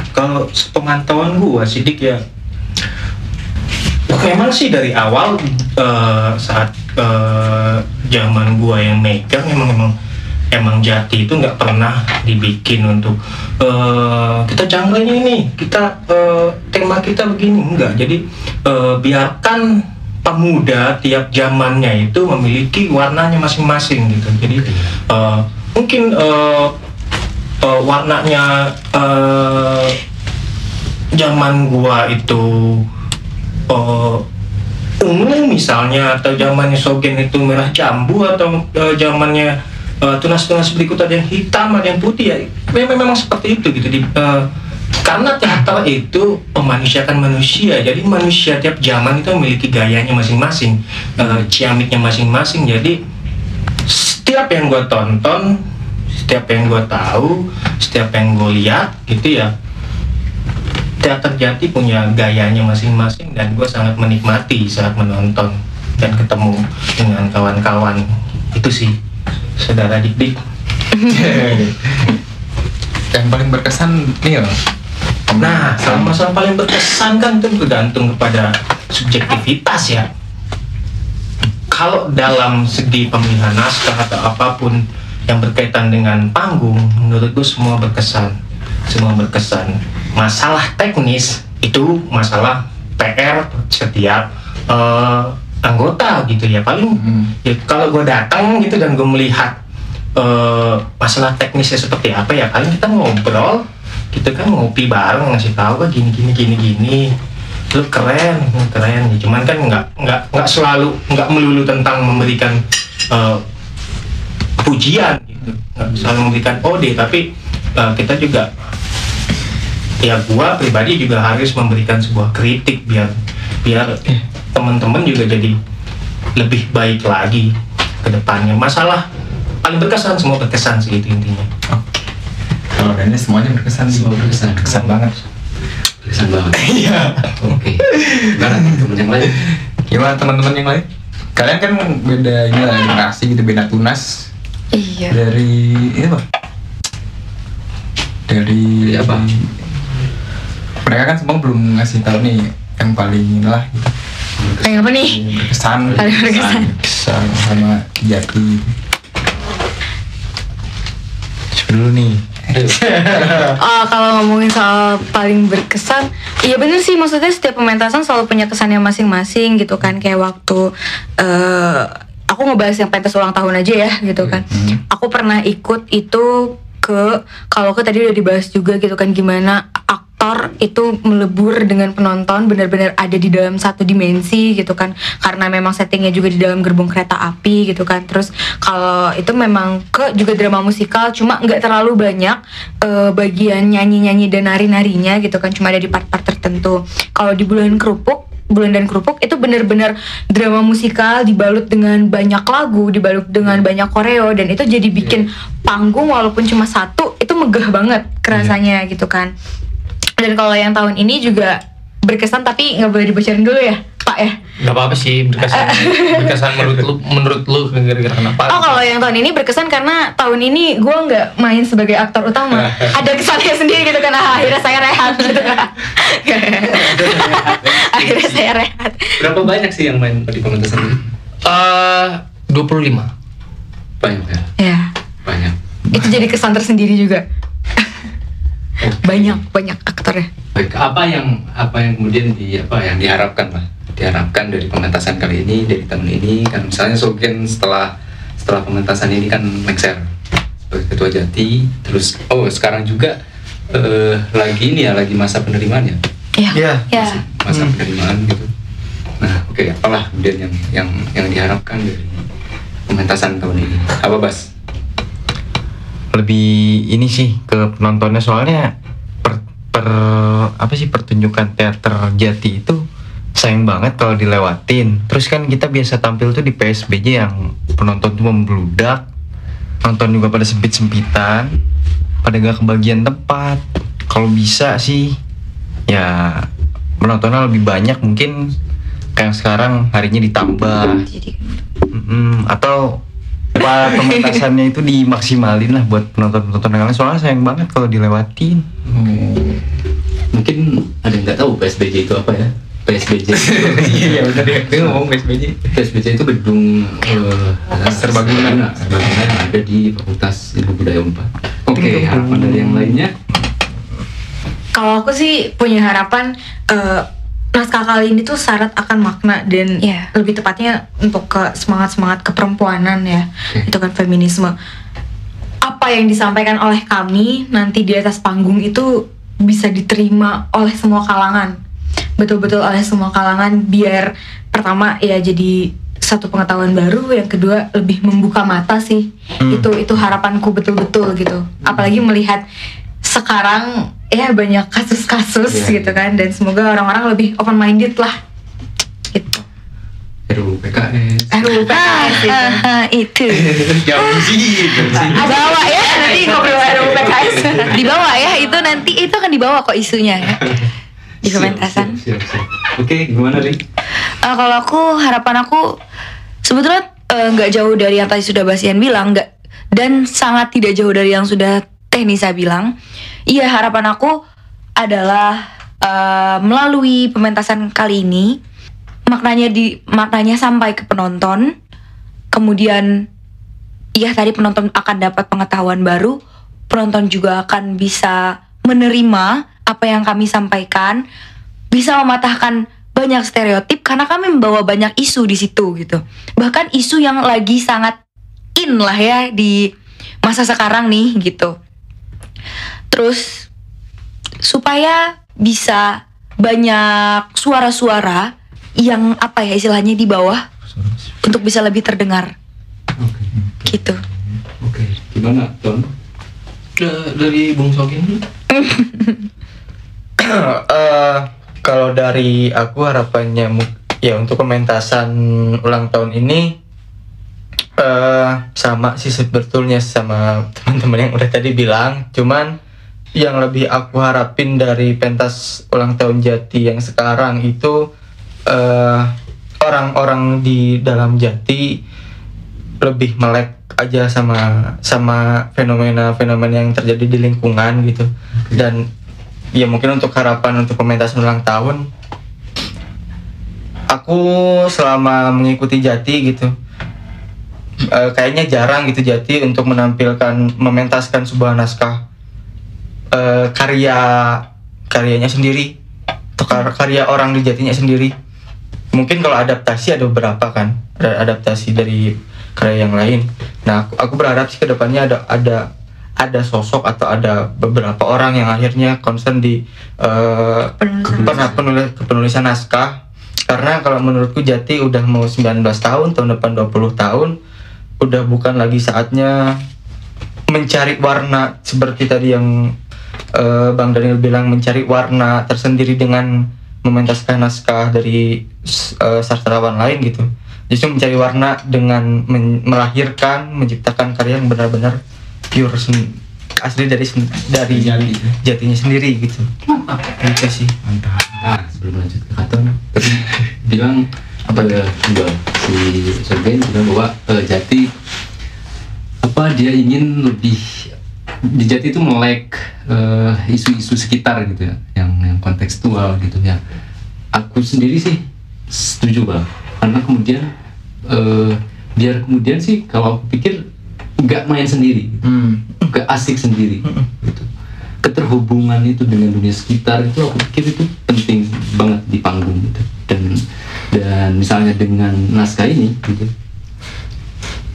kalau pemantauan gua sidik ya. Memang sih dari awal eh, saat eh, zaman gua yang megang emang emang emang jati itu nggak pernah dibikin untuk eh, kita jangganya ini kita eh, tema kita begini. Enggak jadi eh, biarkan pemuda tiap zamannya itu memiliki warnanya masing-masing gitu. Jadi eh, mungkin eh, eh, warnanya eh, zaman gua itu eh, ungu misalnya atau zamannya Sogen itu merah jambu atau eh, zamannya tunas-tunas berikut ada yang hitam ada yang putih ya memang memang seperti itu gitu. Di eh, karena teater itu memanusiakan manusia. Jadi manusia tiap zaman itu memiliki gayanya masing-masing eh, ciamiknya masing-masing. Jadi setiap yang gue tonton setiap yang gue tahu setiap yang gue lihat gitu ya teater jati punya gayanya masing-masing dan gue sangat menikmati saat menonton dan ketemu dengan kawan-kawan. Itu sih saudara dik-dik. Yang paling berkesan loh. Nah, sama masalah paling berkesan kan itu bergantung kepada subjektivitas ya. Kalau dalam segi pemilihan naskah atau apa pun yang berkaitan dengan panggung, menurut gue semua berkesan. Semua berkesan. Masalah teknis itu masalah PR setiap eh, anggota gitu ya. Paling Hmm. ya, kalau gue datang gitu dan gue melihat eh, masalah teknisnya seperti apa ya, paling kita ngobrol kita kan ngopi bareng ngasih tahu kan gini gini gini gini. Lu keren lu keren. Ya cuman kan nggak nggak nggak selalu nggak melulu tentang memberikan eh, pujian gitu. Nggak selalu memberikan ode tapi eh, kita juga ya gua pribadi juga harus memberikan sebuah kritik biar biar teman-teman juga jadi lebih baik lagi ke depannya. Masalah paling berkesan semua berkesan sih itu intinya Kalau Daniel semuanya berkesan sih. Semua berkesan. Berkesan banget. Berkesan banget Iya. oke gimana teman yang lain Gimana teman-teman yang lain? Kalian kan beda ini lah generasi gitu, beda tunas. Iya. Dari ini apa? Dari Dari apa? Mereka kan semua belum ngasih tahu nih yang paling inilah gitu. Yang apa nih? berkesan Paling berkesan. berkesan sama jati dulu nih Oh, kalau ngomongin soal paling berkesan, iya bener sih maksudnya setiap pementasan selalu punya kesannya masing-masing gitu kan kayak waktu eh aku ngebahas yang pentas ulang tahun aja ya gitu kan. Aku pernah ikut itu ke kalau ke tadi udah dibahas juga gitu kan gimana aktor itu melebur dengan penonton benar-benar ada di dalam satu dimensi gitu kan. Karena memang settingnya juga di dalam gerbong kereta api gitu kan. Terus kalau itu memang ke juga drama musikal cuma nggak terlalu banyak eh, bagian nyanyi-nyanyi dan nari-narinya gitu kan. Cuma ada di part-part tertentu. Kalau di bulan kerupuk bulan dan kerupuk itu benar-benar drama musikal dibalut dengan banyak lagu dibalut dengan banyak koreo dan itu jadi bikin panggung walaupun cuma satu itu megah banget kerasanya gitu kan dan kalau yang tahun ini juga berkesan tapi nggak boleh dibocorin dulu ya Pak ya? Gak apa-apa sih berkesan. Berkesan menurut lu menurut lu gara-gara kenapa? Oh kalau yang tahun ini berkesan karena tahun ini gue nggak main sebagai aktor utama. Ada kesannya sendiri gitu kan. Ah, Akhirnya saya rehat gitu kan. Akhirnya saya rehat. Berapa banyak sih yang main di pementasan? Ini? Eh 25 Banyak ya? Ya Banyak. itu jadi kesan tersendiri juga Banyak banyak aktornya Baik, apa yang apa yang kemudian di apa yang diharapkan lah? Diharapkan dari pementasan kali ini, dari tahun ini kan misalnya Sogen setelah setelah pementasan ini kan lengser sebagai ketua Jati, terus oh sekarang juga eh, lagi ini ya lagi masa penerimaan ya, Ya Iya. Ya. masa penerimaan gitu. Nah, oke, apalah kemudian yang yang yang diharapkan dari pementasan tahun ini? Apa Bas? Lebih ini sih ke penontonnya. Soalnya per, per- apa sih pertunjukan teater jati itu sayang banget kalau dilewatin. Terus kan kita biasa tampil tuh di PSBJ yang penonton tuh membludak nonton juga pada sempit sempitan pada gak kebagian tempat. Kalau bisa sih ya penontonnya lebih banyak mungkin kayak sekarang harinya ditambah. Jadi Mm-mm, atau pementasannya itu dimaksimalin lah buat penonton-penonton yang lain soalnya sayang banget kalau dilewatin Mungkin ada yang nggak tahu PSBJ itu apa ya? PSBJ. Iya benar ya. Dia ngomong PSBJ. PSBJ itu gedung eh, Serbaguna. serbaguna yang ada di Fakultas Ilmu Budaya Unpad. Oke, harapan dari yang lainnya? Kalau aku sih punya harapan eh, naskah kali ini tuh syarat akan makna dan Iya. lebih tepatnya untuk ke semangat semangat keperempuanan ya Oke. itu kan feminisme. Apa yang disampaikan oleh kami nanti di atas panggung itu bisa diterima oleh semua kalangan. Betul-betul oleh semua kalangan biar pertama ya jadi satu pengetahuan baru yang kedua lebih membuka mata sih. Itu itu harapanku betul-betul gitu. Apalagi melihat sekarang ya banyak kasus-kasus Iya, gitu kan dan semoga orang-orang lebih open minded lah gitu RUU PKS. RUU PKS itu Ah, itu Jauh sih. dibawa ya nanti ngobrol RUU PKS dibawa ya itu nanti itu akan dibawa kok isunya ya di pementasan siap. Oke, gimana Ri? Eh, kalau aku harapan aku sebetulnya eh, nggak jauh dari yang tadi sudah Basian bilang nggak dan sangat tidak jauh dari yang sudah Teh Nisa bilang. Iya harapan aku adalah eh, melalui pementasan kali ini maknanya di maknanya sampai ke penonton. Kemudian iya tadi penonton akan dapat pengetahuan baru, penonton juga akan bisa menerima apa yang kami sampaikan, bisa mematahkan banyak stereotip karena kami membawa banyak isu di situ gitu. Bahkan isu yang lagi sangat in lah ya di masa sekarang nih gitu. Terus supaya bisa banyak suara-suara yang apa ya istilahnya di bawah untuk bisa lebih terdengar Oke. gitu. Oke, gimana, Ton? Da- dari Bung Sokin Eh, kalau dari aku harapannya ya untuk pementasan ulang tahun ini eh sama sih sebetulnya sama teman-teman yang udah tadi bilang cuman yang lebih aku harapin dari pentas ulang tahun Jati yang sekarang itu eh orang-orang di dalam Jati lebih melek aja sama sama fenomena-fenomena yang terjadi di lingkungan gitu. Dan ya mungkin untuk harapan untuk pementasan ulang tahun aku selama mengikuti Jati gitu eh, kayaknya jarang gitu Jati untuk menampilkan mementaskan sebuah naskah eh, karya karyanya sendiri atau kar- karya orang di Jatinya sendiri. Mungkin kalau adaptasi ada beberapa kan ada adaptasi dari karya yang lain. Nah aku, aku berharap sih ke depannya ada ada ada sosok atau ada beberapa orang yang akhirnya concern di eh, Penulisan pernah penulis penulisan naskah. Karena kalau menurutku Jati udah mau 19 tahun tahun depan 20 tahun udah bukan lagi saatnya mencari warna seperti tadi yang eh, Bang Daniel bilang mencari warna tersendiri dengan mementaskan naskah dari eh, sastrawan lain gitu. Justru mencari warna dengan men- melahirkan menciptakan karya yang benar-benar pure sen- asli dari sen- dari jatinya sendiri gitu. Itu sih. Nah, sebelum lanjut ke Katon, tadi bilang apa ya dua si Sergen bilang bahwa eh, Jati apa dia ingin lebih Jati itu melek eh, isu-isu sekitar gitu ya, yang yang kontekstual gitu ya. Aku sendiri sih setuju bang, karena kemudian eh, biar kemudian sih kalau aku pikir nggak main sendiri, gitu. nggak asik sendiri gitu keterhubungan itu dengan dunia sekitar itu aku pikir itu penting banget di panggung gitu dan dan misalnya dengan naskah ini gitu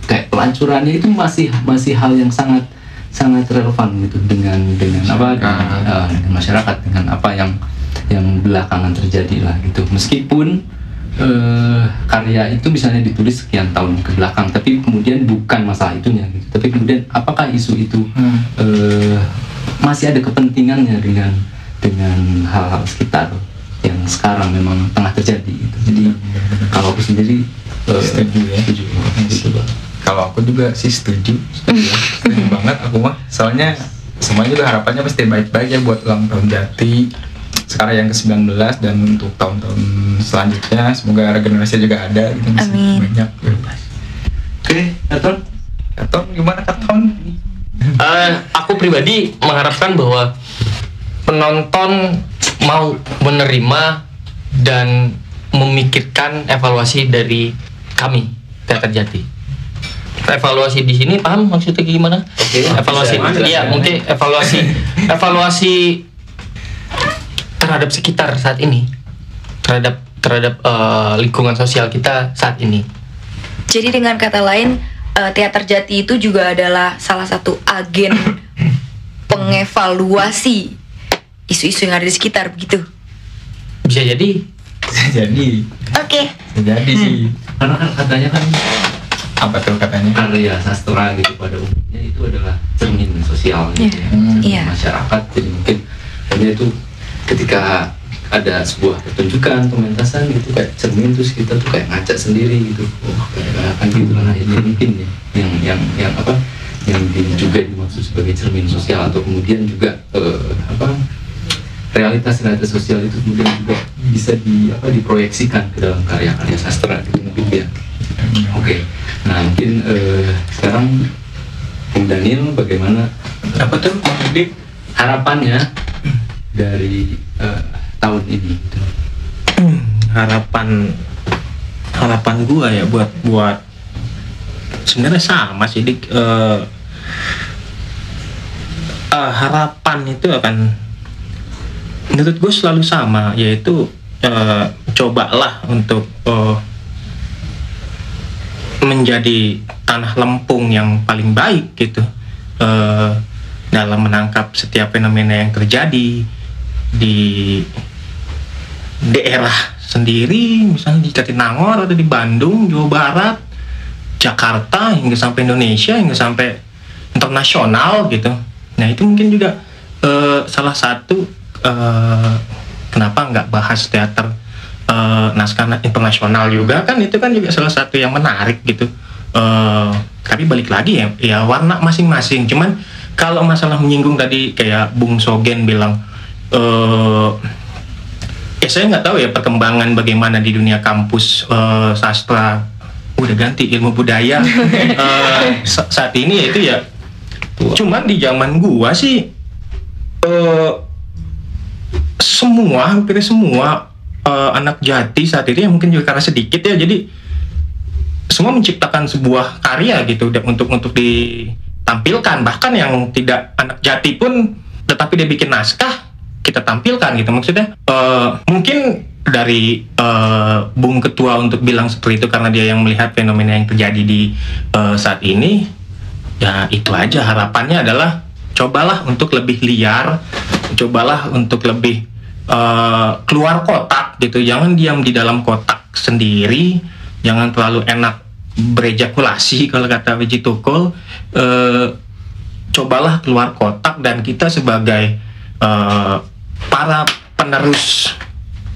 kayak pelancurannya itu masih masih hal yang sangat sangat relevan gitu dengan dengan apa dengan, eh, dengan masyarakat dengan apa yang yang belakangan terjadi lah gitu. Meskipun eh, karya itu misalnya ditulis sekian tahun ke belakang tapi kemudian bukan masalah itunya gitu. Tapi kemudian apakah isu itu eh, masih ada kepentingannya dengan dengan hal-hal sekitar yang sekarang memang tengah terjadi gitu. jadi kalau aku sendiri eh, Setuju ya. setuju. Gitu, Bang. Kalau aku juga sih setuju, setuju, setuju banget aku mah. Soalnya semuanya juga harapannya pasti baik-baik ya buat ulang tahun Jati. Sekarang yang ke-19 dan untuk tahun-tahun selanjutnya semoga regenerasi juga ada gitu masih Amin. banyak. oke Katon Katon gimana Katon? Eh, aku pribadi mengharapkan bahwa penonton mau menerima dan memikirkan evaluasi dari kami teater jati. Evaluasi di sini paham maksudnya gimana? evaluasi, bisa, iya bisa. mungkin evaluasi, evaluasi terhadap sekitar saat ini, terhadap terhadap eh, lingkungan sosial kita saat ini. Jadi dengan kata lain, eh, teater jati itu juga adalah salah satu agen pengevaluasi isu-isu yang ada di sekitar begitu. Bisa jadi Jadi, Oke. jadi sih karena kan katanya kan apa tuh katanya? karya sastra gitu pada umumnya itu adalah cermin sosial gitu ya, Hmm. cermin Iya. masyarakat jadi mungkin hanya itu ketika ada sebuah pertunjukan pementasan gitu kayak cermin terus kita tuh kayak ngaca sendiri gitu oh kayak kan gitu lah ini mungkin ya yang yang yang apa yang di- juga dimaksud sebagai cermin sosial atau kemudian juga eh, apa realitas realitas sosial itu kemudian juga bisa di apa diproyeksikan ke dalam karya-karya sastra gitu mungkin ya Oke, nah mungkin eh, sekarang Bung Daniel bagaimana Apa tuh Dik? harapannya dari eh, tahun ini? gitu? harapan harapan gua ya buat buat sebenarnya sama sih dik Eh, eh, harapan itu akan menurut gue selalu sama yaitu eh, cobalah untuk eh, menjadi tanah lempung yang paling baik gitu. Eh, dalam menangkap setiap fenomena yang terjadi di daerah sendiri misalnya di Jatinangor atau di Bandung Jawa Barat Jakarta hingga sampai Indonesia hingga sampai internasional gitu. Nah itu mungkin juga eh, salah satu eh, kenapa nggak bahas teater eh, naskah internasional juga kan itu kan juga salah satu yang menarik gitu. Eh, tapi balik lagi ya ya warna masing-masing. Cuman kalau masalah menyinggung tadi kayak Bung Sogen bilang eh ya saya nggak tahu ya perkembangan bagaimana di dunia kampus eh, sastra. Udah ganti ilmu budaya. Sa- saat ini ya itu ya. Cuman di zaman gua sih eh semua hampir semua eh, anak jati saat itu ya mungkin juga karena sedikit ya. Jadi semua menciptakan sebuah karya gitu untuk untuk ditampilkan. Bahkan yang tidak anak jati pun tetapi dia bikin naskah kita tampilkan gitu maksudnya. Eh, mungkin dari eh, Bung Ketua untuk bilang seperti itu karena dia yang melihat fenomena yang terjadi di eh, saat ini ya itu aja. Harapannya adalah cobalah untuk lebih liar cobalah untuk lebih eh, keluar kotak gitu. Jangan diam di dalam kotak sendiri. Jangan terlalu enak berejakulasi kalau kata Wiji Tukul eh, cobalah keluar kotak dan kita sebagai eh, para penerus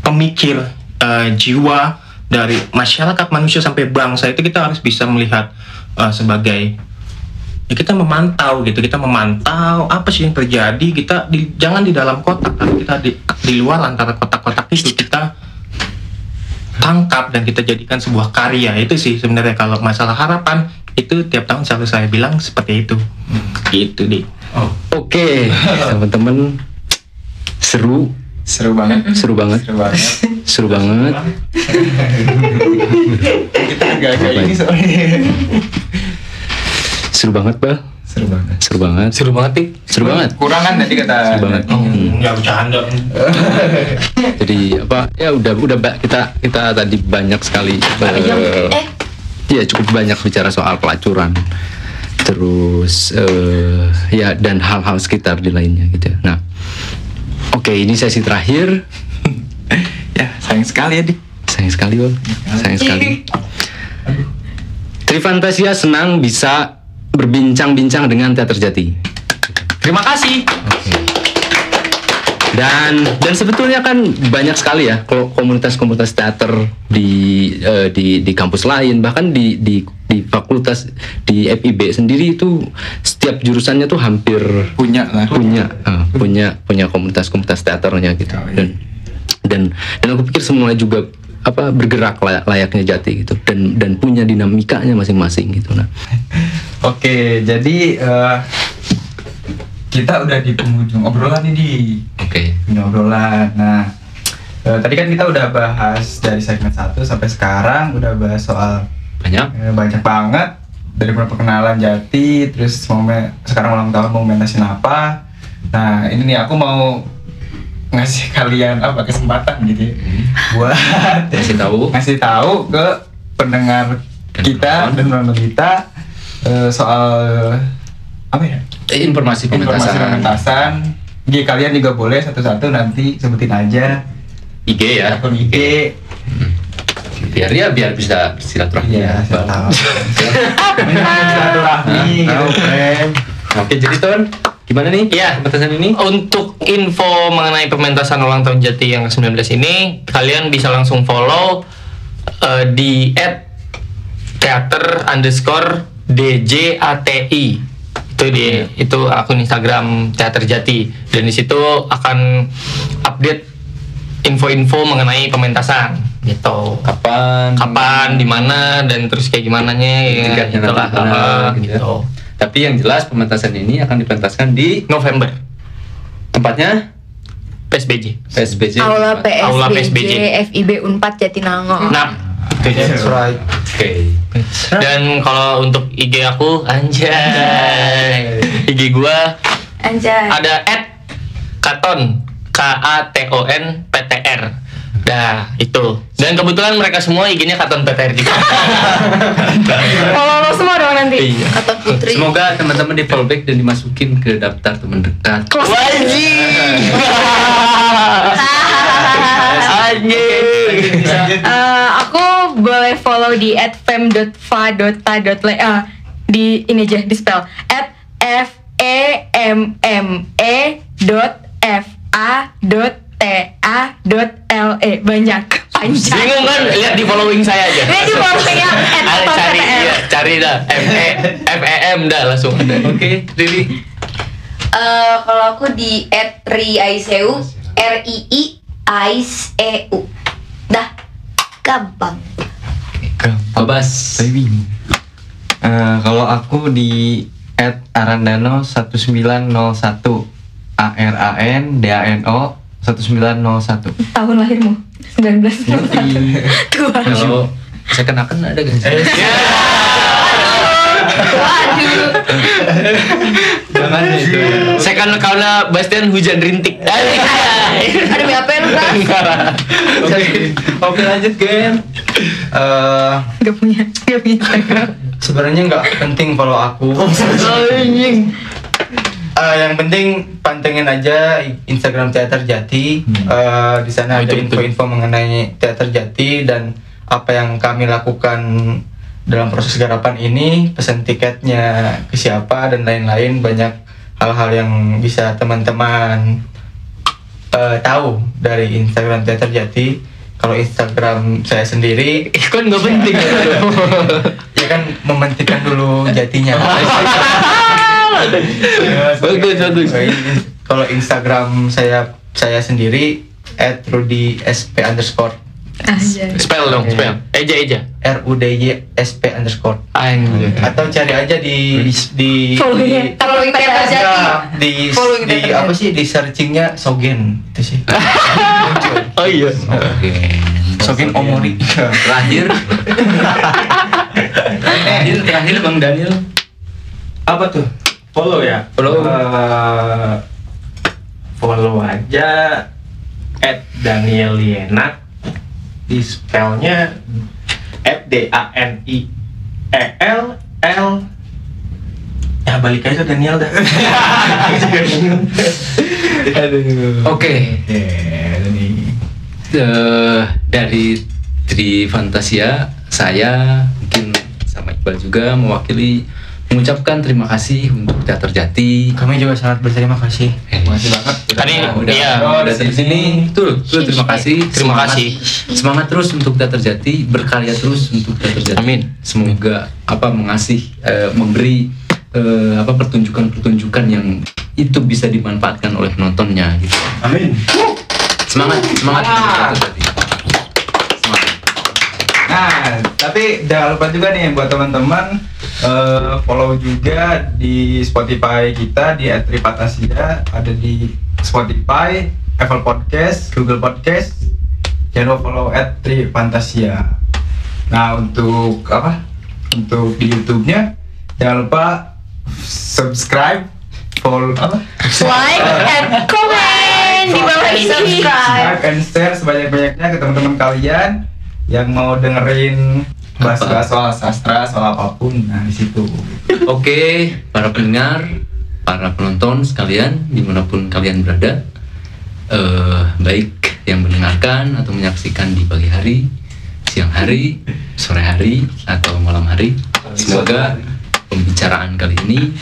pemikir eh, jiwa dari masyarakat manusia sampai bangsa itu kita harus bisa melihat eh, sebagai ya kita memantau gitu kita memantau apa sih yang terjadi kita di, jangan di dalam kotak tapi kita di, di luar antara kotak-kotak itu kita tangkap dan kita jadikan sebuah karya itu sih sebenarnya kalau masalah harapan itu tiap tahun selalu saya bilang seperti itu gitu deh Oke, teman-teman seru, Seru banget. seru banget, Seru banget. seru banget. Kita agak kayak ini soalnya. Seru banget, Bal. Seru banget. Seru banget. Seru banget nih. Seru banget. Kurang kan tadi kata. Seru banget. Hmm, ya bercanda Jadi apa? Ya udah udah ba- kita kita tadi banyak sekali eh, Eh, ya cukup banyak bicara soal pelacuran. Terus eh, ya dan hal-hal sekitar di lainnya gitu. Nah, oke ini sesi terakhir. Ya, sayang sekali ya, Dik. Sayang sekali, Bang. Sayang sekali. Trifantasia senang bisa berbincang-bincang dengan teater jati. terima kasih Dan dan sebetulnya kan banyak sekali ya kalau komunitas-komunitas teater di eh, di di kampus lain bahkan di di di fakultas di FIB sendiri itu setiap jurusannya tuh hampir Punya lah. punya eh, punya punya komunitas-komunitas teaternya gitu Oh, iya. dan dan dan aku pikir semuanya juga apa bergerak lay- layaknya jati gitu dan dan punya dinamikanya masing-masing gitu nah Oke, jadi eh, kita udah di penghujung obrolan nih di oke. Punya obrolan. Nah, eh, tadi kan kita udah bahas dari segmen 1 sampai sekarang udah bahas soal banyak. Eh, banyak banget. Dari mulai perkenalan Jati, terus mau me- sekarang ulang tahun mau mentasin apa. Nah, ini nih aku mau ngasih kalian apa kesempatan gitu ya, buat. Kasih tahu. Ngasih tahu ke pendengar Dan kita penonton. dan penonton kita eh, soal apa ya? Eh, informasi informasi pementasan. pementasan. G kalian juga boleh satu-satu nanti sebutin aja. IG ya? Akun IG biar ya biar bisa silaturahmi ya ya. silaturahmi. Nah, gitu tahu. friend. Oke, jadi Ton, gimana nih? Iya. pementasan ini? Untuk info mengenai pementasan ulang tahun Jati yang ke-19 ini, kalian bisa langsung follow eh, di @teater underscore DJATI. Itu di itu akun Instagram Teater Jati dan di situ akan update info-info mengenai pementasan gitu. Kapan? Kapan, di mana dan terus kayak gimana nya ya, gitulah. Ah, gitu ya. gitu. Tapi yang jelas pementasan ini akan dipentaskan di November tempatnya PSBJ. PSBJ. Aula PSBJ, Aula PSBJ. FIB Unpad Jatinangor. Nah, itu dia. That's right Oke. Dan kalau untuk IG aku anjay. IG gua Anjay. ada @katon K A T O N P T R. Nah, itu. Dan kebetulan mereka semua IG-nya Katon PTR juga. Follow lo semua dong nanti. Iya. Kata Putri. Semoga teman-teman di fallback dan dimasukin ke daftar teman dekat. Wajib. Anjing. Eh, aku boleh follow di @fem.fa.ta.le eh, di ini aja di spell at f e m m e dot f a dot t a dot l e banyak panjang Bingung kan? Lihat di following saya aja. Lihat di following ya, at cari iya, cari dah F E F E M dah langsung ada. Oke, Riri. Eh, kalau aku di @riaiseu R I I Ais E U. Dah gampang. Babas. Eh, kalau aku di at arandano 1901 A R A N D A N O 1901 tahun lahirmu 19 tua Kalau second akan ada gak sih? waduh. Jangan itu. Saya kan karena Bastian hujan rintik. ada BAP lu kan Oke lanjut Gen. Eh, gak punya gak punya. sebenarnya nggak penting follow aku Eh, yang penting pantengin aja Instagram Teater Jati. Eh, di sana ada Itu, itu. info-info mengenai Teater Jati dan apa yang kami lakukan dalam proses garapan ini, pesan tiketnya ke siapa dan lain-lain banyak hal-hal yang bisa teman-teman eh, tahu dari Instagram Teater Jati. Kalau Instagram saya sendiri, kan nggak penting. ya kan mementingkan dulu jatinya. bagus bagus. Oh, ini. Kalau Instagram saya saya sendiri at Rudy SP underscore. Aja. spell dong spell. Eja eja. R U D Y S P underscore. Anjir atau cari aja di di Follow di. Following Jati. Enggak, di Following di Peta apa sih? Di searchingnya Sogen. Itu sih. Oh iya. Oke. Sogen Omori. Terakhir. terakhir, terakhir Bang Daniel. apa tuh follow ya? Follow. Eh, follow aja at Daniel Lienak di spellnya at D A N I E L L. Ya balik aja Daniel dah. Oke. Eh, dari Tri Fantasia, saya mungkin sama Iqbal juga mewakili mengucapkan terima kasih untuk Teater Jati. kami juga sangat berterima kasih Makasih banget. Tadi, udah, iya. udah di sini. Tuh, tuh terima kasih. Terima Semangat- kasih. Semangat terus untuk Teater Jati, berkarya terus untuk Teater Jati. Amin. Semoga apa mengasih eh, memberi eh, apa pertunjukan-pertunjukan yang itu bisa dimanfaatkan oleh penontonnya gitu. amin Semangat, semangat untuk Teater Jati. Nah, tapi jangan lupa juga nih buat teman-teman eh, follow juga di Spotify kita di @tripatasia ada di Spotify, Apple Podcast, Google Podcast. Jangan lupa follow @trifantasia. Nah, untuk apa? Untuk di YouTube-nya jangan lupa subscribe, follow apa? Like and comment di bawah ini. subscribe and share sebanyak-banyaknya ke teman-teman kalian yang mau dengerin bahas-bahas soal sastra, soal apa pun. Nah, di situ. Oke, para pendengar, para penonton sekalian, di mana pun kalian berada, eh, baik yang mendengarkan atau menyaksikan di pagi hari, siang hari, sore hari, atau malam hari, semoga pembicaraan kali ini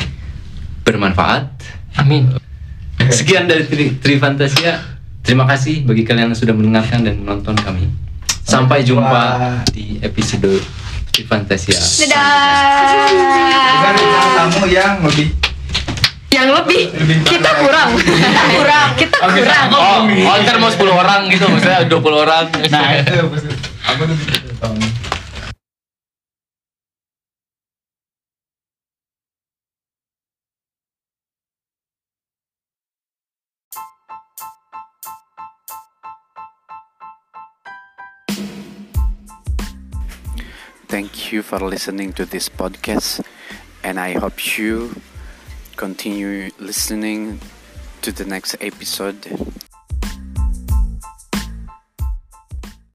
bermanfaat. amin Sekian dari Tri, Tri Fantasia. Terima kasih bagi kalian yang sudah mendengarkan dan menonton kami. Sampai jumpa di episode Tri Fantasia. Dadah. Dengan bintang tamu yang lebih Yang lebih kita kurang. Kita kurang. Kita kurang. oh oh ntar mau 10 orang gitu maksudnya 20 orang Nah, itu aku tuh you for listening to this podcast, and I hope you continue listening to the next episode.